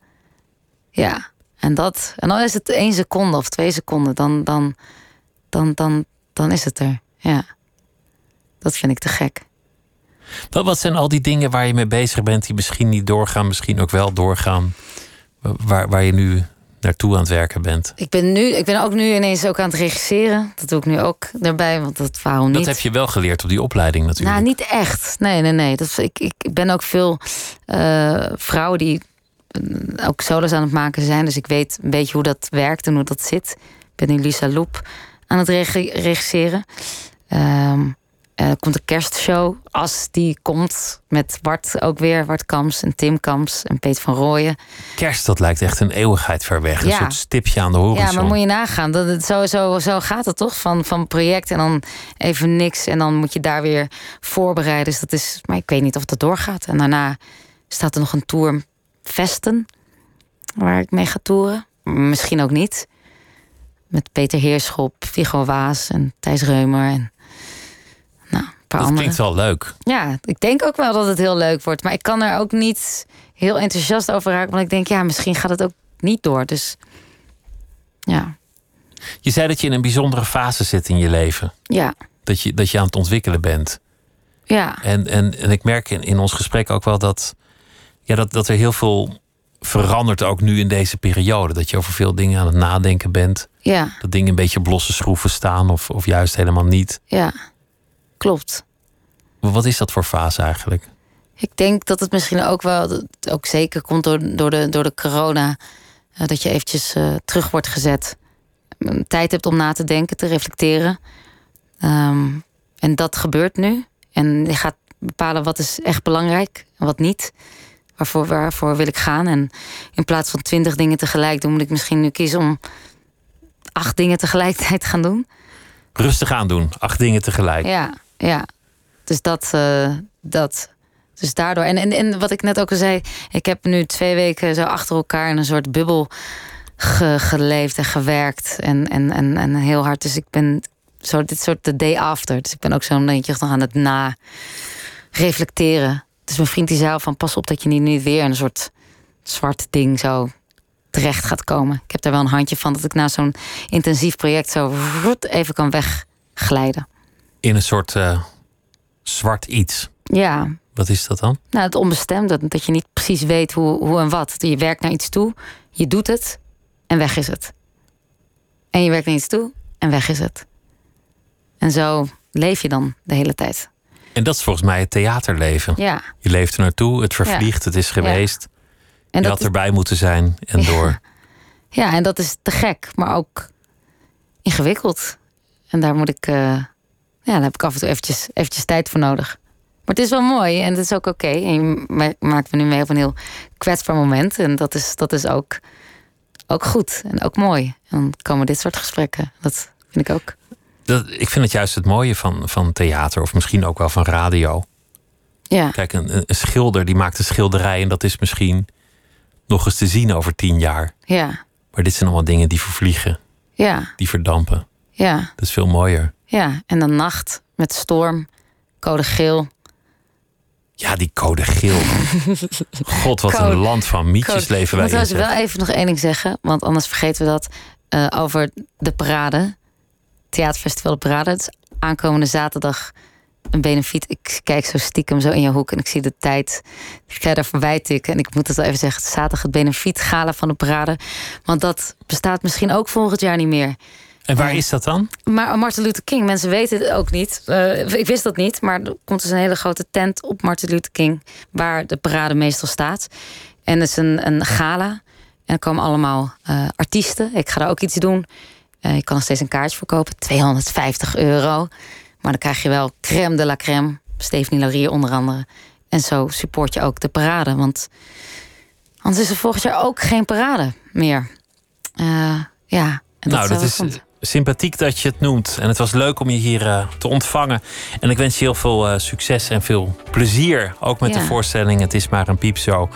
Ja. En, dat, en dan is het één seconde of twee seconden, dan, dan, dan, dan, dan is het er. Ja. Dat vind ik te gek. Wat, wat zijn al die dingen waar je mee bezig bent, die misschien niet doorgaan, misschien ook wel doorgaan, waar, waar je nu naartoe aan het werken bent? Ik ben, nu, ik ben ook nu ineens ook aan het regisseren. Dat doe ik nu ook erbij, want dat waarom niet? Dat heb je wel geleerd op die opleiding natuurlijk. Nou, niet echt. Nee, nee, nee. Dat, ik, ik, ben ook veel eh, vrouwen die eh, ook solos aan het maken zijn. Dus ik weet een beetje hoe dat werkt en hoe dat zit. Ik ben nu Lisa Loep aan het regi- regisseren. Ehm, Uh, er komt een kerstshow, als die komt, met Bart ook weer, Bart Kams en Tim Kams en Peter van Rooyen. Kerst, dat lijkt echt een eeuwigheid ver weg. Een soort stipje aan de horizon. Ja, maar moet je nagaan. Dat het zo, zo, zo gaat het toch? Van, van project en dan even niks. En dan moet je daar weer voorbereiden. Dus dat is, maar ik weet niet of dat doorgaat. En daarna staat er nog een tour Vesten, waar ik mee ga toeren. Misschien ook niet. Met Peter Heerschop, Vigo Waas en Thijs Reumer. En, paar dat klinkt wel leuk. Ja, ik denk ook wel dat het heel leuk wordt. Maar ik kan er ook niet heel enthousiast over raken. Want ik denk, ja, misschien gaat het ook niet door. Dus ja. Je zei dat je in een bijzondere fase zit in je leven. Ja. Dat je, dat je aan het ontwikkelen bent. Ja. En, en, en ik merk in, in ons gesprek ook wel dat, ja, dat, dat er heel veel verandert ook nu in deze periode. Dat je over veel dingen aan het nadenken bent. Ja. Dat dingen een beetje op losse schroeven staan of, of juist helemaal niet. Ja, klopt. Wat is dat voor fase eigenlijk? Ik denk dat het misschien ook wel, ook zeker komt door, door, de, door de corona. Uh, dat je eventjes uh, terug wordt gezet. Tijd hebt om na te denken, te reflecteren. Um, en dat gebeurt nu. En je gaat bepalen wat is echt belangrijk en wat niet. Waarvoor, waarvoor wil ik gaan? En in plaats van twintig dingen tegelijk doen, moet ik misschien nu kiezen om acht dingen tegelijkertijd te gaan doen. Rustig aan doen, acht dingen tegelijk. Ja, ja. Dus dat, uh, dat. Dus daardoor. En, en, en wat ik net ook al zei, ik heb nu twee weken zo achter elkaar in een soort bubbel ge, geleefd en gewerkt. En, en, en, en heel hard. Dus ik ben zo dit soort de day after. Dus ik ben ook zo'n beetje nog aan het na reflecteren. Dus mijn vriend die zei van pas op dat je niet, niet weer een soort zwart ding zo terecht gaat komen. Ik heb daar wel een handje van dat ik na zo'n intensief project zo even kan wegglijden. In een soort uh, zwart iets. Ja. Wat is dat dan? Nou, het onbestemde. Dat je niet precies weet hoe, hoe en wat. Je werkt naar iets toe, je doet het en weg is het. En je werkt naar iets toe en weg is het. En zo leef je dan de hele tijd. En dat is volgens mij het theaterleven. Ja. Je leeft er naartoe, het vervliegt, het is geweest. En je had erbij moeten zijn en door. Ja, en dat is te gek, maar ook ingewikkeld. En daar moet ik, uh, ja, daar heb ik af en toe eventjes, eventjes tijd voor nodig. Maar het is wel mooi en het is ook oké. En je maakt me nu mee op een heel kwetsbaar moment. En dat is, dat is ook, ook goed en ook mooi. En dan komen dit soort gesprekken. Dat vind ik ook. Dat, ik vind het juist het mooie van, van theater, of misschien ook wel van radio. Ja. Kijk, een, een schilder die maakt een schilderij en dat is misschien nog eens te zien over tien jaar. Ja. Maar dit zijn allemaal dingen die vervliegen. Ja. Die verdampen. Ja. Dat is veel mooier. Ja, en dan nacht met storm, code geel. Ja, die code geel. God, wat een land van mietjes leven wij. Ik moet wel even nog één ding zeggen, want anders vergeten we dat. Uh, over de parade. Theaterfestival de Parade. Het is aankomende zaterdag een benefiet. Ik kijk zo stiekem zo in je hoek en ik zie de tijd verder voorbij tikken. En ik moet het wel even zeggen, zaterdag het benefiet gala van de parade. Want dat bestaat misschien ook volgend jaar niet meer. En waar is dat dan? Maar Martin Luther King, mensen weten het ook niet. Uh, ik wist dat niet, maar er komt dus een hele grote tent op Martin Luther King... waar de parade meestal staat. En het is een, een gala. En er komen allemaal uh, artiesten. Ik ga daar ook iets doen. Uh, je kan nog steeds een kaartje verkopen, 250 euro. Maar dan krijg je wel crème de la crème. Stephanie Laurier onder andere. En zo support je ook de parade. Want anders is er volgend jaar ook geen parade meer. Ja, en nou, dat, is goed. Sympathiek dat je het noemt. En het was leuk om je hier uh, te ontvangen. En ik wens je heel veel uh, succes en veel plezier. Ook met ja. de voorstelling Het is maar een piepshow.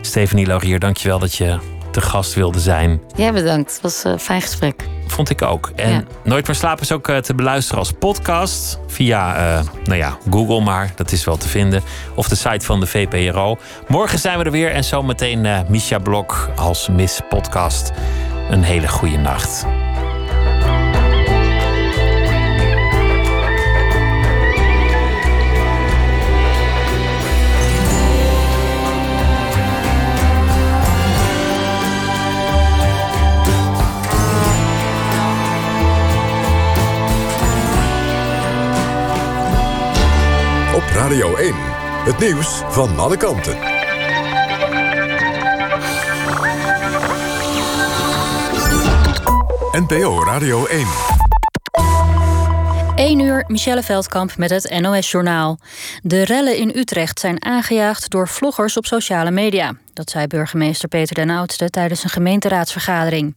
Stephanie Laurier, dankjewel dat je te gast wilde zijn. Ja, bedankt. Het was een fijn gesprek. Vond ik ook. En ja. Nooit meer slapen is ook te beluisteren als podcast. Via, uh, nou ja, Google maar. Dat is wel te vinden. Of de site van de VPRO. Morgen zijn we er weer. En zometeen uh, Misha Blok als Miss Podcast. Een hele goede nacht. Radio 1, het nieuws van alle kanten. NPO Radio 1. 1 uur, Michelle Veldkamp met het NOS-journaal. De rellen in Utrecht zijn aangejaagd door vloggers op sociale media. Dat zei burgemeester Peter den Oudste tijdens een gemeenteraadsvergadering.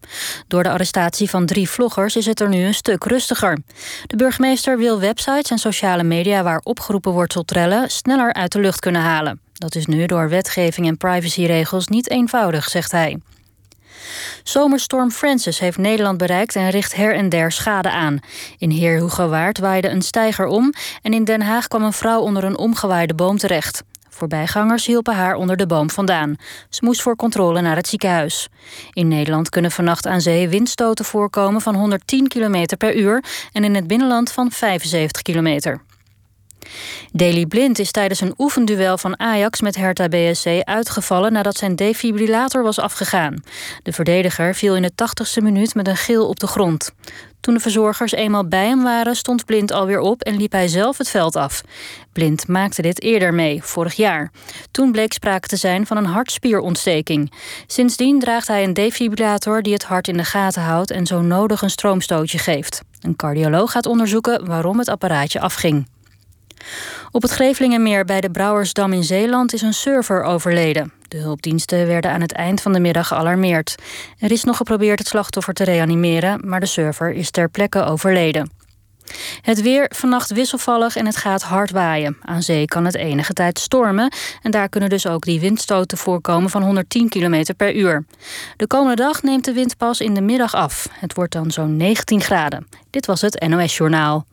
Door de arrestatie van drie vloggers is het er nu een stuk rustiger. De burgemeester wil websites en sociale media waar opgeroepen wordt tot rellen sneller uit de lucht kunnen halen. Dat is nu door wetgeving en privacyregels niet eenvoudig, zegt hij. Zomerstorm Francis heeft Nederland bereikt en richt her en der schade aan. In Heerhugowaard waaide een steiger om en in Den Haag kwam een vrouw onder een omgewaaide boom terecht. Voorbijgangers hielpen haar onder de boom vandaan. Ze moest voor controle naar het ziekenhuis. In Nederland kunnen vannacht aan zee windstoten voorkomen van 110 km per uur en in het binnenland van 75 km. Daley Blind is tijdens een oefenduel van Ajax met Hertha BSC uitgevallen nadat zijn defibrillator was afgegaan. De verdediger viel in de 80ste minuut met een geel op de grond. Toen de verzorgers eenmaal bij hem waren, stond Blind alweer op en liep hij zelf het veld af. Blind maakte dit eerder mee, vorig jaar. Toen bleek sprake te zijn van een hartspierontsteking. Sindsdien draagt hij een defibrillator die het hart in de gaten houdt en zo nodig een stroomstootje geeft. Een cardioloog gaat onderzoeken waarom het apparaatje afging. Op het Grevelingenmeer bij de Brouwersdam in Zeeland is een server overleden. De hulpdiensten werden aan het eind van de middag gealarmeerd. Er is nog geprobeerd het slachtoffer te reanimeren, maar de server is ter plekke overleden. Het weer vannacht wisselvallig en het gaat hard waaien. Aan zee kan het enige tijd stormen en daar kunnen dus ook die windstoten voorkomen van 110 km per uur. De komende dag neemt de wind pas in de middag af. Het wordt dan zo'n 19 graden. Dit was het NOS Journaal.